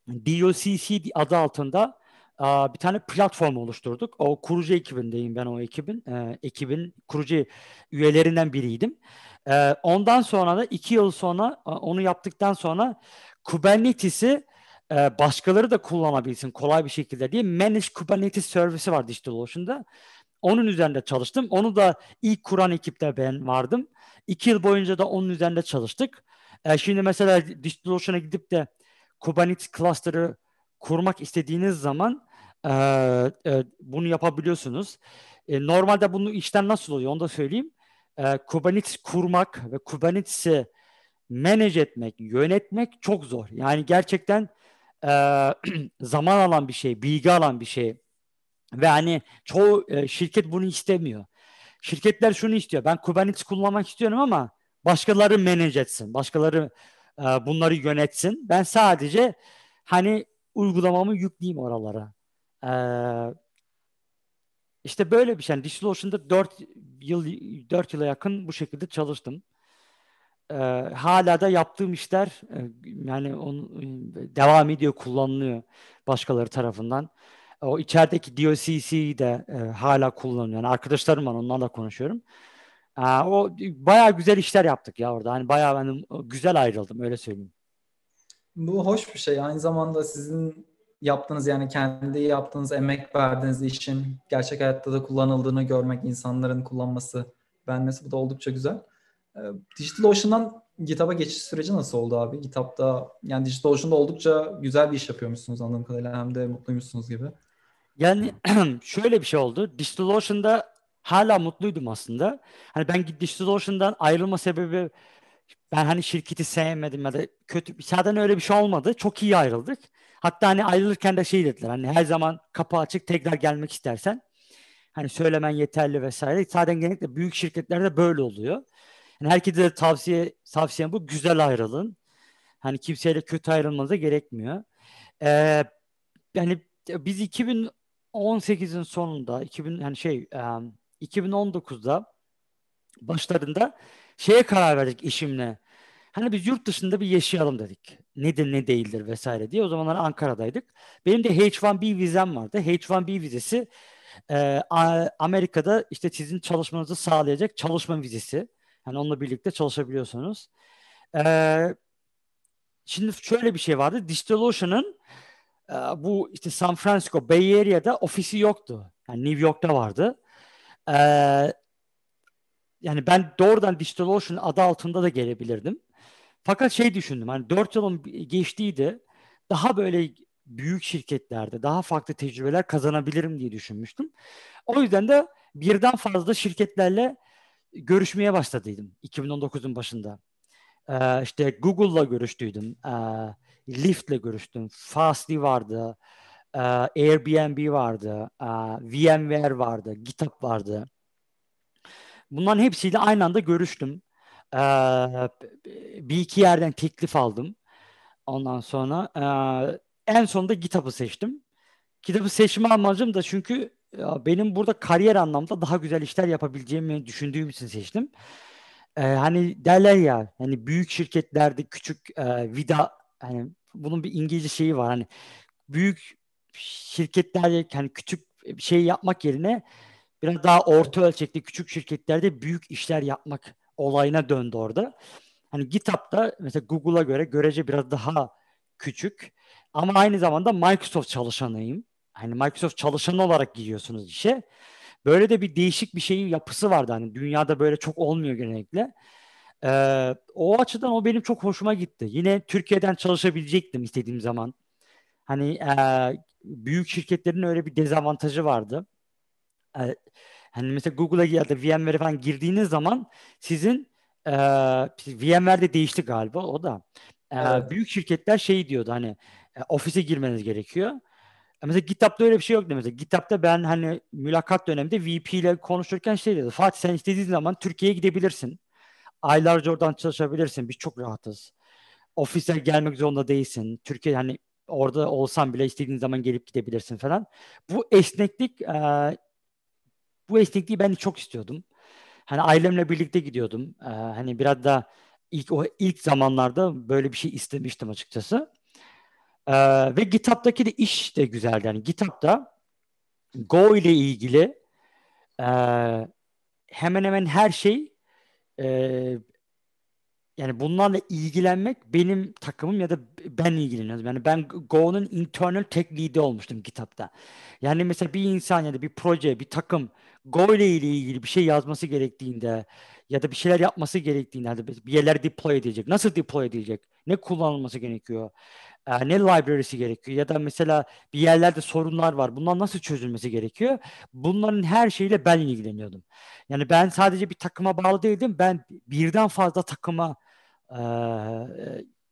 DOCC adı altında e, bir tane platform oluşturduk. O kurucu ekibindeyim ben o ekibin. E, ekibin kurucu üyelerinden biriydim. E, ondan sonra da iki yıl sonra e, onu yaptıktan sonra Kubernetes'i e, başkaları da kullanabilsin kolay bir şekilde diye Managed Kubernetes servisi var DigitalOcean'da. Onun üzerinde çalıştım. Onu da ilk kuran ekipte ben vardım. İki yıl boyunca da onun üzerinde çalıştık. E, şimdi mesela DigitalOcean'a gidip de Kubernetes cluster'ı kurmak istediğiniz zaman e, e, bunu yapabiliyorsunuz. E, normalde bunu işten nasıl oluyor onu da söyleyeyim. E, Kubernetes kurmak ve Kubernetes'i manage etmek, yönetmek çok zor. Yani gerçekten e, zaman alan bir şey, bilgi alan bir şey. Ve hani çoğu e, şirket bunu istemiyor. Şirketler şunu istiyor. Ben Kubernetes kullanmak istiyorum ama başkaları manage etsin. Başkaları e, bunları yönetsin. Ben sadece hani uygulamamı yükleyeyim oralara. E, işte böyle bir şey. Yani DigitalOcean'da 4 yıl 4 yıla yakın bu şekilde çalıştım. E, hala da yaptığım işler e, yani on, devam ediyor, kullanılıyor başkaları tarafından. O içerideki DOCC'yi de e, hala kullanıyorum. Yani arkadaşlarım var onlarla konuşuyorum. E, o bayağı güzel işler yaptık ya orada. Hani bayağı ben güzel ayrıldım öyle söyleyeyim. Bu hoş bir şey. Aynı zamanda sizin yaptığınız yani kendi yaptığınız emek verdiğiniz işin gerçek hayatta da kullanıldığını görmek, insanların kullanması, beğenmesi bu da oldukça güzel. E, DigitalOcean'dan GitHub'a geçiş süreci nasıl oldu abi? GitHub'da yani DigitalOcean'da oldukça güzel bir iş yapıyormuşsunuz anladığım kadarıyla hem de mutluymuşsunuz gibi. Yani şöyle bir şey oldu. DigitalOcean'da hala mutluydum aslında. Hani ben DigitalOcean'dan ayrılma sebebi ben hani şirketi sevmedim ya da kötü zaten öyle bir şey olmadı. Çok iyi ayrıldık. Hatta hani ayrılırken de şey dediler hani her zaman kapı açık tekrar gelmek istersen hani söylemen yeterli vesaire. Zaten genellikle büyük şirketlerde böyle oluyor. Yani herkese de tavsiye tavsiyem bu güzel ayrılın. Hani kimseyle kötü ayrılmanıza gerekmiyor. Ee, yani biz 2000 18'in sonunda 2000 yani şey um, 2019'da başlarında şeye karar verdik işimle. Hani biz yurt dışında bir yaşayalım dedik. Nedir ne değildir vesaire diye. O zamanlar Ankara'daydık. Benim de H1B vizem vardı. H1B vizesi e, Amerika'da işte sizin çalışmanızı sağlayacak çalışma vizesi. Yani onunla birlikte çalışabiliyorsunuz. E, şimdi şöyle bir şey vardı. DigitalOcean'ın bu işte San Francisco Bay Area'da ofisi yoktu. Yani New York'ta vardı. Ee, yani ben doğrudan DigitalOcean adı altında da gelebilirdim. Fakat şey düşündüm hani 4 yılın geçtiydi daha böyle büyük şirketlerde daha farklı tecrübeler kazanabilirim diye düşünmüştüm. O yüzden de birden fazla şirketlerle görüşmeye başladıydım 2019'un başında. Ee, işte Google'la görüştüydüm. Ee, Lyft'le görüştüm. Fastly vardı. Ee, Airbnb vardı. Ee, VMware vardı. GitHub vardı. Bunların hepsiyle aynı anda görüştüm. Ee, bir iki yerden teklif aldım. Ondan sonra e, en sonunda GitHub'ı seçtim. GitHub'ı seçme amacım da çünkü benim burada kariyer anlamda daha güzel işler yapabileceğimi düşündüğüm için seçtim. Ee, hani derler ya hani büyük şirketlerde küçük e, vida hani bunun bir İngilizce şeyi var hani büyük şirketlerde hani küçük şey yapmak yerine biraz daha orta ölçekli küçük şirketlerde büyük işler yapmak olayına döndü orada. Hani GitHub'da mesela Google'a göre görece biraz daha küçük ama aynı zamanda Microsoft çalışanıyım. Hani Microsoft çalışanı olarak gidiyorsunuz işe. Böyle de bir değişik bir şeyin yapısı vardı. Hani dünyada böyle çok olmuyor genellikle. Ee, o açıdan o benim çok hoşuma gitti. Yine Türkiye'den çalışabilecektim istediğim zaman. Hani e, büyük şirketlerin öyle bir dezavantajı vardı. E, hani mesela Google'a ya da VMware'e falan girdiğiniz zaman sizin e, VMware'de değişti galiba o da. E, evet. Büyük şirketler şey diyordu hani e, ofise girmeniz gerekiyor. Mesela GitHub'da öyle bir şey yok mesela. GitHub'da ben hani mülakat döneminde VP ile konuşurken şey dedi. Fatih sen istediğin zaman Türkiye'ye gidebilirsin. Aylarca oradan çalışabilirsin. Biz çok rahatız. Ofise gelmek zorunda değilsin. Türkiye hani orada olsan bile istediğin zaman gelip gidebilirsin falan. Bu esneklik e, bu esnekliği ben çok istiyordum. Hani ailemle birlikte gidiyordum. E, hani biraz da ilk o ilk zamanlarda böyle bir şey istemiştim açıkçası. Ee, ve GitHub'daki de iş de güzeldi. Yani GitHub'da Go ile ilgili e, hemen hemen her şey e, yani bunlarla ilgilenmek benim takımım ya da ben ilgileniyorum. Yani ben Go'nun internal tech lead'i olmuştum GitHub'da. Yani mesela bir insan ya da bir proje, bir takım Go ile ilgili bir şey yazması gerektiğinde ya da bir şeyler yapması gerektiğinde yani bir yerler deploy edilecek. Nasıl deploy edilecek? Ne kullanılması gerekiyor? e, ne library'si gerekiyor ya da mesela bir yerlerde sorunlar var. Bunlar nasıl çözülmesi gerekiyor? Bunların her şeyiyle ben ilgileniyordum. Yani ben sadece bir takıma bağlı değildim. Ben birden fazla takıma e,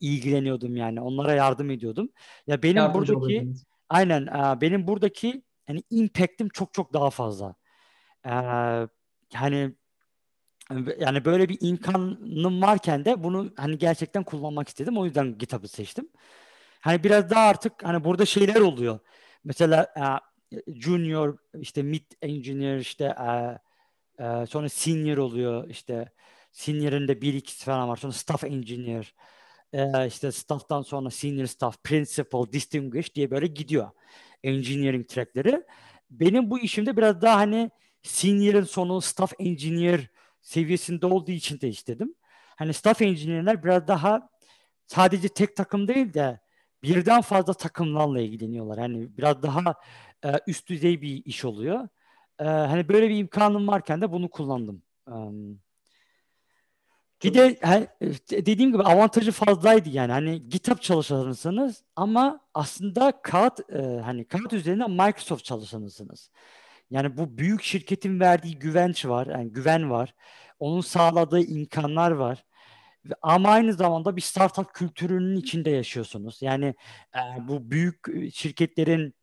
ilgileniyordum yani. Onlara yardım ediyordum. Ya benim Yardımcı buradaki olabilir. aynen e, benim buradaki yani impact'im çok çok daha fazla. E, yani yani böyle bir imkanım varken de bunu hani gerçekten kullanmak istedim. O yüzden GitHub'ı seçtim. Hani biraz daha artık hani burada şeyler oluyor. Mesela e, junior işte mid engineer işte e, e, sonra senior oluyor işte senior'ın da bir ikisi falan var. Sonra staff engineer işte staff'tan sonra senior staff, principal, distinguished diye böyle gidiyor. Engineering trackleri. Benim bu işimde biraz daha hani senior'ın sonu staff engineer seviyesinde olduğu için de istedim. Hani staff engineer'ler biraz daha sadece tek takım değil de birden fazla takımlarla ilgileniyorlar. Hani biraz daha e, üst düzey bir iş oluyor. E, hani böyle bir imkanım varken de bunu kullandım. Um, bir de hani, dediğim gibi avantajı fazlaydı yani. Hani GitHub çalışanısınız ama aslında kağıt e, hani kağıt üzerinde Microsoft çalışanısınız. Yani bu büyük şirketin verdiği güvenç var, yani güven var. Onun sağladığı imkanlar var. Ama aynı zamanda bir startup kültürünün içinde yaşıyorsunuz. Yani e, bu büyük şirketlerin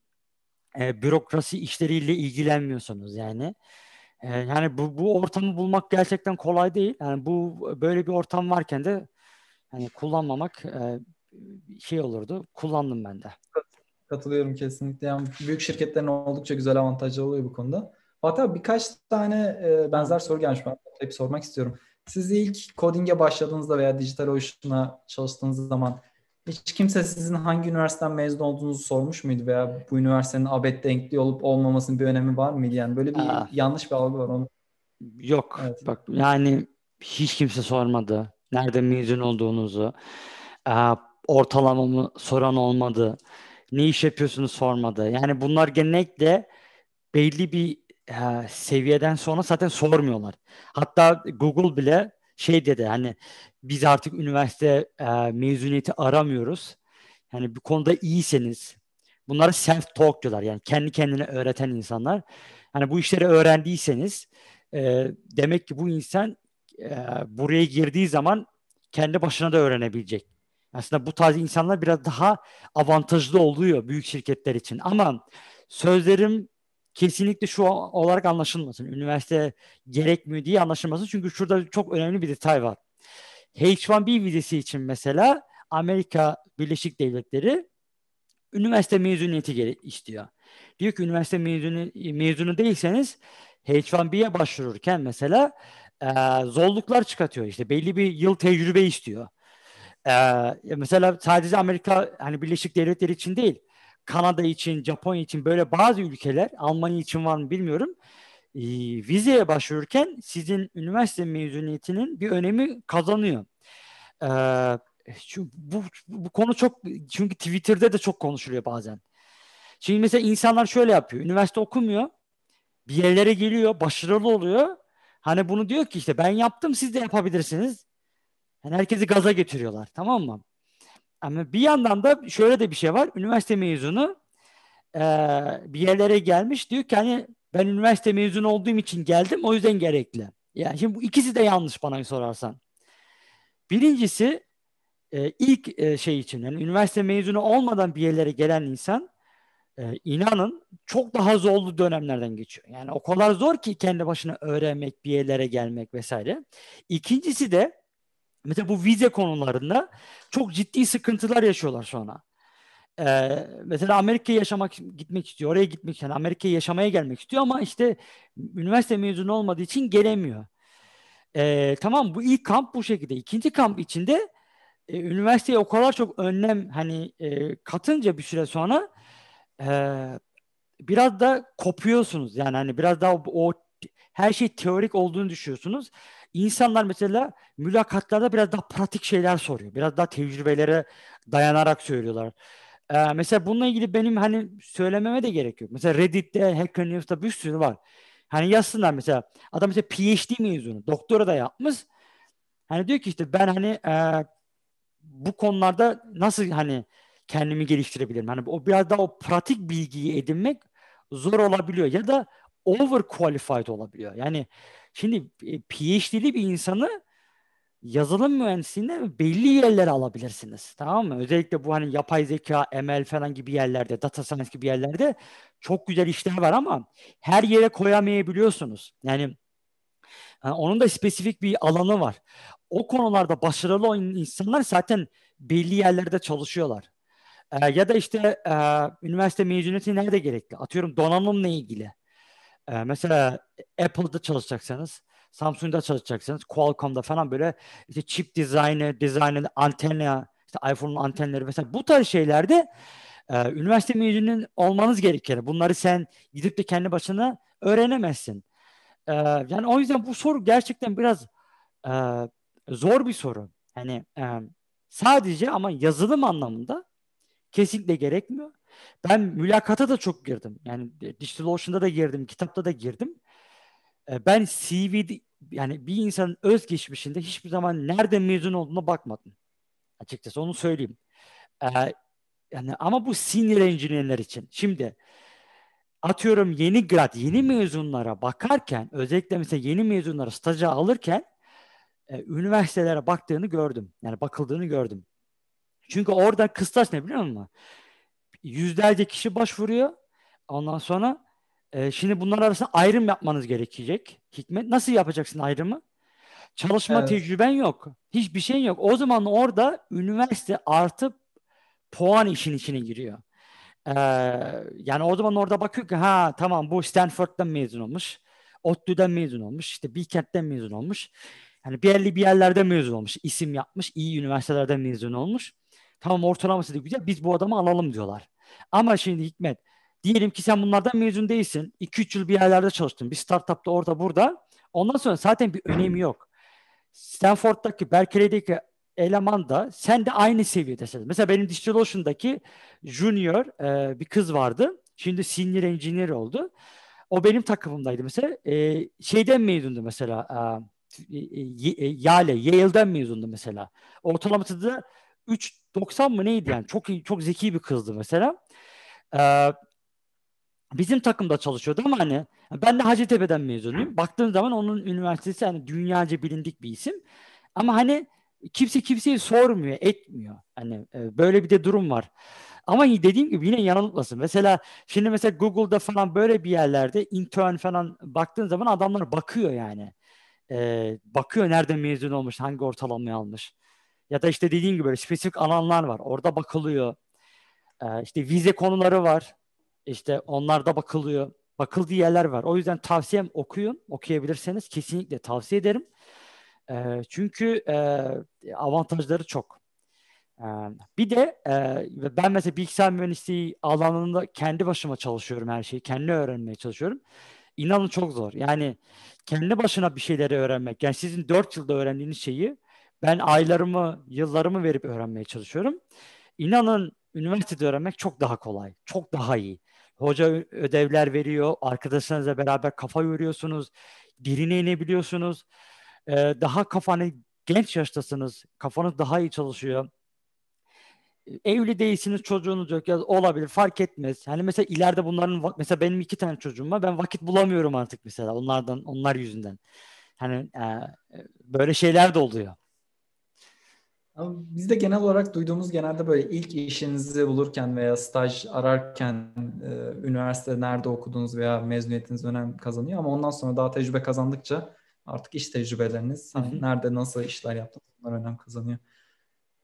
e, bürokrasi işleriyle ilgilenmiyorsunuz yani. E, yani bu, bu ortamı bulmak gerçekten kolay değil. Yani bu böyle bir ortam varken de hani kullanmamak e, şey olurdu. Kullandım ben de. Katılıyorum kesinlikle. Yani büyük şirketlerin oldukça güzel avantajları oluyor bu konuda. Hatta birkaç tane e, benzer soru gelmiş ben hep sormak istiyorum. Siz ilk coding'e başladığınızda veya dijital oyununa çalıştığınız zaman hiç kimse sizin hangi üniversiteden mezun olduğunuzu sormuş muydu veya bu üniversitenin abet denkli olup olmamasının bir önemi var mıydı? Yani böyle bir Aa, yanlış bir algı var onu. Yok. Evet. Bak yani hiç kimse sormadı. Nerede mezun olduğunuzu. Aa, ortalamamı soran olmadı. Ne iş yapıyorsunuz sormadı. Yani bunlar genellikle belli bir e, seviyeden sonra zaten sormuyorlar. Hatta Google bile şey dedi hani biz artık üniversite e, mezuniyeti aramıyoruz. Yani bir konuda iyiseniz bunları self talk diyorlar. Yani kendi kendine öğreten insanlar. Hani bu işleri öğrendiyseniz e, demek ki bu insan e, buraya girdiği zaman kendi başına da öğrenebilecek. Aslında bu tarz insanlar biraz daha avantajlı oluyor büyük şirketler için. Ama sözlerim kesinlikle şu olarak anlaşılmasın. Üniversite gerekmiyor diye anlaşılmasın. Çünkü şurada çok önemli bir detay var. H1B vizesi için mesela Amerika Birleşik Devletleri üniversite mezuniyeti istiyor. Diyor ki üniversite mezunu, mezunu değilseniz H1B'ye başvururken mesela e, zorluklar çıkartıyor. İşte belli bir yıl tecrübe istiyor. E, mesela sadece Amerika hani Birleşik Devletleri için değil. Kanada için, Japonya için böyle bazı ülkeler, Almanya için var mı bilmiyorum. E, vizeye başvururken sizin üniversite mezuniyetinin bir önemi kazanıyor. E, şu, bu, bu konu çok çünkü Twitter'da da çok konuşuluyor bazen. Şimdi mesela insanlar şöyle yapıyor. Üniversite okumuyor. Bir yerlere geliyor. Başarılı oluyor. Hani bunu diyor ki işte ben yaptım siz de yapabilirsiniz. Yani herkesi gaza getiriyorlar. Tamam mı? Ama bir yandan da şöyle de bir şey var. Üniversite mezunu e, bir yerlere gelmiş. Diyor ki hani ben üniversite mezunu olduğum için geldim. O yüzden gerekli. Yani şimdi bu ikisi de yanlış bana sorarsan. Birincisi e, ilk e, şey için yani üniversite mezunu olmadan bir yerlere gelen insan e, inanın çok daha zorlu dönemlerden geçiyor. Yani o kadar zor ki kendi başına öğrenmek, bir yerlere gelmek vesaire. İkincisi de mesela bu vize konularında çok ciddi sıkıntılar yaşıyorlar sonra. Ee, mesela Amerika'ya yaşamak gitmek istiyor. Oraya gitmek yani Amerika'ya yaşamaya gelmek istiyor ama işte üniversite mezunu olmadığı için gelemiyor. Ee, tamam bu ilk kamp bu şekilde. İkinci kamp içinde e, üniversiteye o kadar çok önlem hani e, katınca bir süre sonra e, biraz da kopuyorsunuz. Yani hani biraz daha o her şey teorik olduğunu düşünüyorsunuz. İnsanlar mesela mülakatlarda biraz daha pratik şeyler soruyor. Biraz daha tecrübelere dayanarak söylüyorlar. Ee, mesela bununla ilgili benim hani söylememe de gerek yok. Mesela Reddit'te, Hacker News'ta bir sürü var. Hani yazsınlar mesela. Adam mesela PhD mezunu. Doktora da yapmış. Hani diyor ki işte ben hani e, bu konularda nasıl hani kendimi geliştirebilirim? Hani o biraz daha o pratik bilgiyi edinmek zor olabiliyor ya da overqualified olabiliyor. Yani şimdi e, PhD'li bir insanı yazılım mühendisliğinde belli yerlere alabilirsiniz. Tamam mı? Özellikle bu hani yapay zeka, ML falan gibi yerlerde, data science gibi yerlerde çok güzel işler var ama her yere koyamayabiliyorsunuz. Yani, yani onun da spesifik bir alanı var. O konularda başarılı olan insanlar zaten belli yerlerde çalışıyorlar. E, ya da işte e, üniversite mezuniyeti nerede gerekli? Atıyorum donanımla ilgili. E, mesela Apple'da çalışacaksanız, Samsung'da çalışacaksanız, Qualcomm'da falan böyle işte chip dizaynı, dizaynı, antenna, işte iPhone'un antenleri mesela bu tarz şeylerde e, üniversite mezunu olmanız gerekir. Bunları sen gidip de kendi başına öğrenemezsin. E, yani o yüzden bu soru gerçekten biraz e, zor bir soru. Yani e, sadece ama yazılım anlamında kesinlikle gerekmiyor. Ben mülakata da çok girdim. Yani DigitalOcean'da da girdim, kitapta da girdim. E, ben CV'de yani bir insanın özgeçmişinde hiçbir zaman nerede mezun olduğuna bakmadım. Açıkçası onu söyleyeyim. E, yani ama bu senior engineer'ler için. Şimdi atıyorum yeni grad, yeni mezunlara bakarken özellikle mesela yeni mezunlara staja alırken e, üniversitelere baktığını gördüm. Yani bakıldığını gördüm. Çünkü orada kıstas ne biliyor musun? Yüzlerce kişi başvuruyor. Ondan sonra e, şimdi bunlar arasında ayrım yapmanız gerekecek. Hikmet nasıl yapacaksın ayrımı? Çalışma evet. tecrüben yok. Hiçbir şeyin yok. O zaman orada üniversite artı puan işin içine giriyor. Ee, yani o zaman orada bakıyor ki ha tamam bu Stanford'dan mezun olmuş. ODTÜ'den mezun olmuş. işte Bilkent'ten mezun olmuş. Yani belli bir yerlerde mezun olmuş. isim yapmış. iyi üniversitelerden mezun olmuş. Tamam ortalaması da güzel. Biz bu adamı alalım diyorlar. Ama şimdi Hikmet diyelim ki sen bunlardan mezun değilsin. 2-3 yıl bir yerlerde çalıştın. Bir startupta orada burada. Ondan sonra zaten bir önemi yok. Stanford'daki, Berkeley'deki eleman da sen de aynı seviyedesin. Mesela benim DigitalOcean'daki junior e, bir kız vardı. Şimdi senior engineer oldu. O benim takımımdaydı mesela. E, şeyden mezundu mesela. E, e, Yale, Yale'den mezundu mesela. Ortalaması da 3.90 mı neydi yani? Çok iyi, çok zeki bir kızdı mesela. Ee, bizim takımda çalışıyordu ama hani ben de Hacettepe'den mezunuyum. Baktığın zaman onun üniversitesi hani dünyaca bilindik bir isim. Ama hani kimse kimseyi sormuyor, etmiyor. Hani e, böyle bir de durum var. Ama dediğim gibi yine yanıltmasın. Mesela şimdi mesela Google'da falan böyle bir yerlerde intern falan baktığın zaman adamlar bakıyor yani. Ee, bakıyor nerede mezun olmuş, hangi ortalamayı almış. Ya da işte dediğim gibi böyle spesifik alanlar var. Orada bakılıyor. Ee, işte vize konuları var. İşte onlarda bakılıyor. Bakıldığı yerler var. O yüzden tavsiyem okuyun. Okuyabilirseniz kesinlikle tavsiye ederim. Ee, çünkü e, avantajları çok. Ee, bir de e, ben mesela bilgisayar mühendisliği alanında kendi başıma çalışıyorum her şeyi. Kendi öğrenmeye çalışıyorum. İnanın çok zor. Yani kendi başına bir şeyleri öğrenmek. Yani sizin dört yılda öğrendiğiniz şeyi ben aylarımı, yıllarımı verip öğrenmeye çalışıyorum. İnanın üniversitede öğrenmek çok daha kolay. Çok daha iyi. Hoca ödevler veriyor. Arkadaşlarınızla beraber kafa yoruyorsunuz. Derine inebiliyorsunuz. Ee, daha kafanı genç yaştasınız. Kafanız daha iyi çalışıyor evli değilsiniz çocuğunuz yok ya olabilir fark etmez. Hani mesela ileride bunların mesela benim iki tane çocuğum var ben vakit bulamıyorum artık mesela onlardan onlar yüzünden. Hani e, böyle şeyler de oluyor. Biz de genel olarak duyduğumuz genelde böyle ilk işinizi bulurken veya staj ararken e, üniversite nerede okudunuz veya mezuniyetiniz önem kazanıyor ama ondan sonra daha tecrübe kazandıkça artık iş tecrübeleriniz hani nerede nasıl işler yaptınız bunlar önem kazanıyor.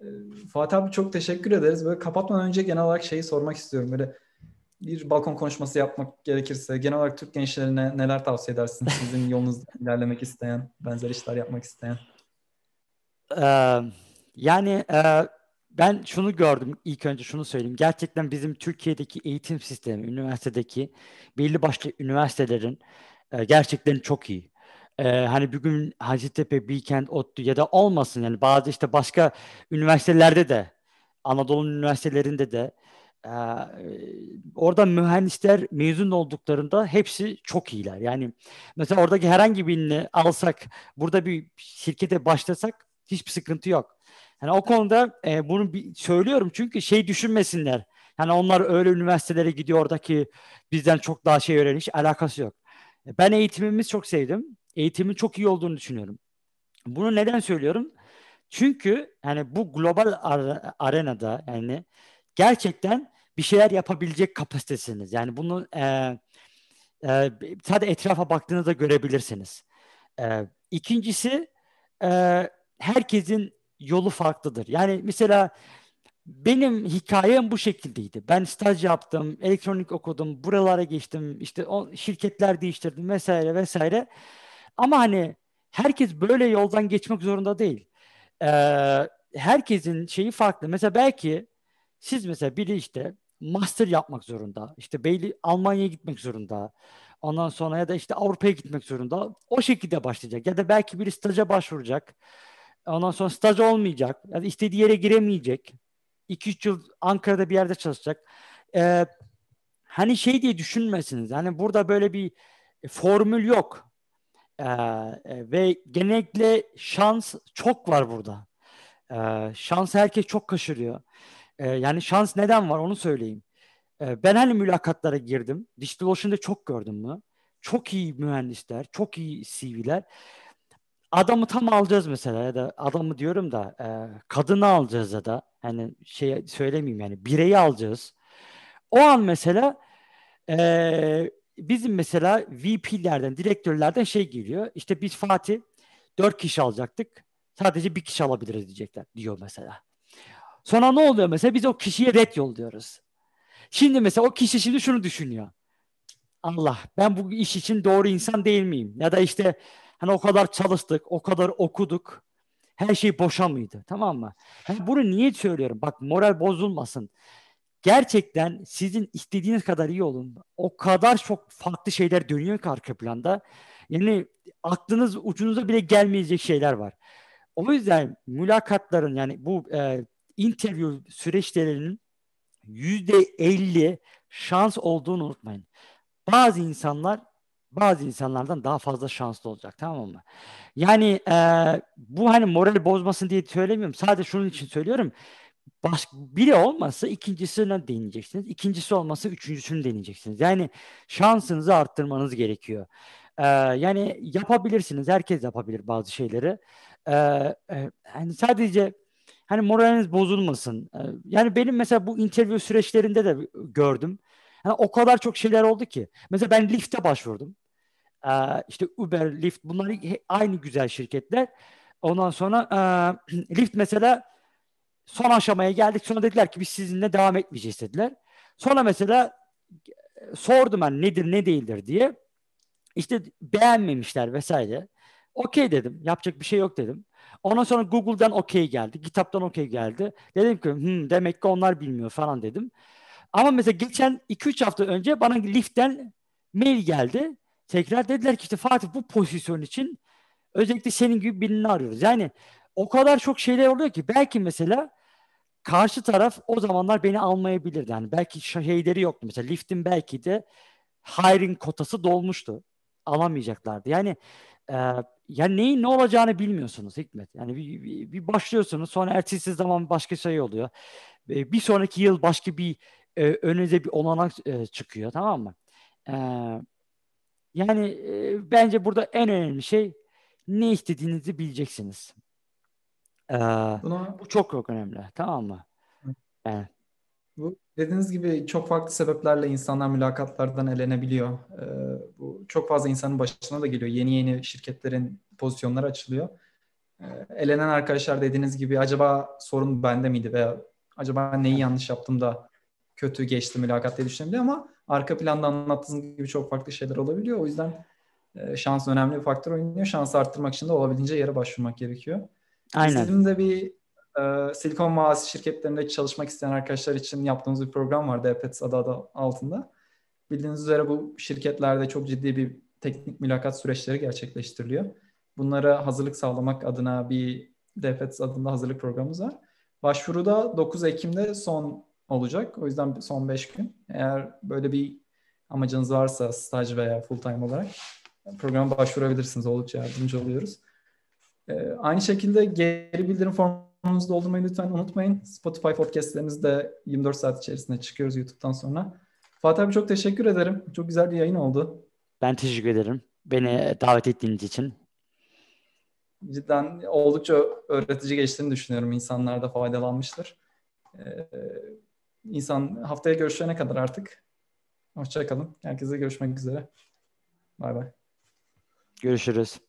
Ee, Fatih abi çok teşekkür ederiz. Böyle kapatmadan önce genel olarak şeyi sormak istiyorum. Böyle bir balkon konuşması yapmak gerekirse genel olarak Türk gençlerine neler tavsiye edersin? Sizin yolunuzda ilerlemek isteyen, benzer işler yapmak isteyen. Ee, yani e, ben şunu gördüm ilk önce şunu söyleyeyim. Gerçekten bizim Türkiye'deki eğitim sistemi, üniversitedeki belli başlı üniversitelerin e, gerçekten çok iyi e, hani bugün Hacettepe, Bilkent, ODTÜ ya da olmasın yani bazı işte başka üniversitelerde de Anadolu üniversitelerinde de e, orada mühendisler mezun olduklarında hepsi çok iyiler. Yani mesela oradaki herhangi birini alsak burada bir şirkete başlasak hiçbir sıkıntı yok. Yani o konuda e, bunu bir söylüyorum çünkü şey düşünmesinler. Yani onlar öyle üniversitelere gidiyor oradaki bizden çok daha şey öğrenmiş alakası yok. Ben eğitimimizi çok sevdim eğitimin çok iyi olduğunu düşünüyorum. Bunu neden söylüyorum? Çünkü yani bu global arenada yani gerçekten bir şeyler yapabilecek kapasitesiniz. Yani bunu e, e, sadece etrafa baktığınızda görebilirsiniz. E, ikincisi e, herkesin yolu farklıdır. Yani mesela benim hikayem bu şekildeydi. Ben staj yaptım, elektronik okudum, buralara geçtim, işte o şirketler değiştirdim vesaire vesaire. Ama hani herkes böyle yoldan geçmek zorunda değil. Ee, herkesin şeyi farklı. Mesela belki siz mesela biri işte master yapmak zorunda. İşte belli Almanya'ya gitmek zorunda. Ondan sonra ya da işte Avrupa'ya gitmek zorunda. O şekilde başlayacak. Ya da belki biri staja başvuracak. Ondan sonra staj olmayacak. Ya da istediği yere giremeyecek. 2-3 yıl Ankara'da bir yerde çalışacak. Ee, hani şey diye düşünmesiniz. Hani burada böyle bir formül yok. Ee, e, ve genellikle şans çok var burada. Ee, şans herkes çok kaçırıyor. Ee, yani şans neden var onu söyleyeyim. Ee, ben hani mülakatlara girdim. Digital Ocean'da çok gördüm mü? Çok iyi mühendisler, çok iyi CV'ler. Adamı tam alacağız mesela ya da adamı diyorum da e, kadını alacağız ya da hani şey söylemeyeyim yani bireyi alacağız. O an mesela e, bizim mesela VP'lerden, direktörlerden şey geliyor. İşte biz Fatih dört kişi alacaktık. Sadece bir kişi alabiliriz diyecekler diyor mesela. Sonra ne oluyor mesela? Biz o kişiye red yolluyoruz. Şimdi mesela o kişi şimdi şunu düşünüyor. Allah ben bu iş için doğru insan değil miyim? Ya da işte hani o kadar çalıştık, o kadar okuduk. Her şey boşa mıydı? Tamam mı? Yani bunu niye söylüyorum? Bak moral bozulmasın gerçekten sizin istediğiniz kadar iyi olun. O kadar çok farklı şeyler dönüyor ki arka planda. Yani aklınız ucunuza bile gelmeyecek şeyler var. O yüzden mülakatların yani bu e, interview süreçlerinin yüzde elli şans olduğunu unutmayın. Bazı insanlar bazı insanlardan daha fazla şanslı olacak tamam mı? Yani e, bu hani moral bozmasın diye söylemiyorum. Sadece şunun için söylüyorum baş, biri olmazsa ikincisine deneyeceksiniz. İkincisi olmazsa üçüncüsünü deneyeceksiniz. Yani şansınızı arttırmanız gerekiyor. Ee, yani yapabilirsiniz. Herkes yapabilir bazı şeyleri. e, e, hani sadece hani moraliniz bozulmasın. E, yani benim mesela bu interview süreçlerinde de gördüm. Yani o kadar çok şeyler oldu ki. Mesela ben Lyft'e başvurdum. E, işte Uber, Lyft bunlar aynı güzel şirketler. Ondan sonra e, Lyft mesela son aşamaya geldik. Sonra dediler ki biz sizinle devam etmeyeceğiz dediler. Sonra mesela e, sordum ben nedir ne değildir diye. İşte beğenmemişler vesaire. Okey dedim. Yapacak bir şey yok dedim. Ondan sonra Google'dan okey geldi. GitHub'dan okey geldi. Dedim ki hmm, demek ki onlar bilmiyor falan dedim. Ama mesela geçen 2-3 hafta önce bana Lyft'ten mail geldi. Tekrar dediler ki işte Fatih bu pozisyon için özellikle senin gibi birini arıyoruz. Yani o kadar çok şeyler oluyor ki belki mesela karşı taraf o zamanlar beni almayabilirdi. Yani belki şeyleri yoktu. Mesela Lyft'in belki de hiring kotası dolmuştu. Alamayacaklardı. Yani e, yani neyin ne olacağını bilmiyorsunuz Hikmet. Yani bir, bir, bir başlıyorsunuz sonra ertesi zaman başka şey oluyor. E, bir sonraki yıl başka bir e, önünüze bir olanak e, çıkıyor tamam mı? E, yani e, bence burada en önemli şey ne istediğinizi bileceksiniz. Ee, Buna... Bu çok çok önemli. Tamam mı? Yani. Bu dediğiniz gibi çok farklı sebeplerle insanlar mülakatlardan elenebiliyor. Ee, bu çok fazla insanın başına da geliyor. Yeni yeni şirketlerin pozisyonları açılıyor. Ee, elenen arkadaşlar dediğiniz gibi acaba sorun bende miydi veya acaba neyi yanlış yaptım da kötü geçti mülakat diye düşünebiliyor ama arka planda anlattığınız gibi çok farklı şeyler olabiliyor. O yüzden e, şans önemli bir faktör oynuyor. Şansı arttırmak için de olabildiğince yere başvurmak gerekiyor. Aynen. Bizim de bir e, Silikon Vadisi şirketlerinde çalışmak isteyen arkadaşlar için yaptığımız bir program var DPETS adı, adı altında. Bildiğiniz üzere bu şirketlerde çok ciddi bir teknik mülakat süreçleri gerçekleştiriliyor. Bunlara hazırlık sağlamak adına bir DPETS adında hazırlık programımız var. Başvuru da 9 Ekim'de son olacak. O yüzden son 5 gün. Eğer böyle bir amacınız varsa staj veya full time olarak programa başvurabilirsiniz. Oldukça yardımcı oluyoruz. Ee, aynı şekilde geri bildirim formunuzu doldurmayı lütfen unutmayın. Spotify podcastlerimizde 24 saat içerisinde çıkıyoruz YouTube'dan sonra. Fatih abi çok teşekkür ederim. Çok güzel bir yayın oldu. Ben teşekkür ederim. Beni davet ettiğiniz için. Cidden oldukça öğretici geçtiğini düşünüyorum. İnsanlar da faydalanmıştır. Ee, insan haftaya görüşene kadar artık. Hoşçakalın. Herkese görüşmek üzere. Bay bay. Görüşürüz.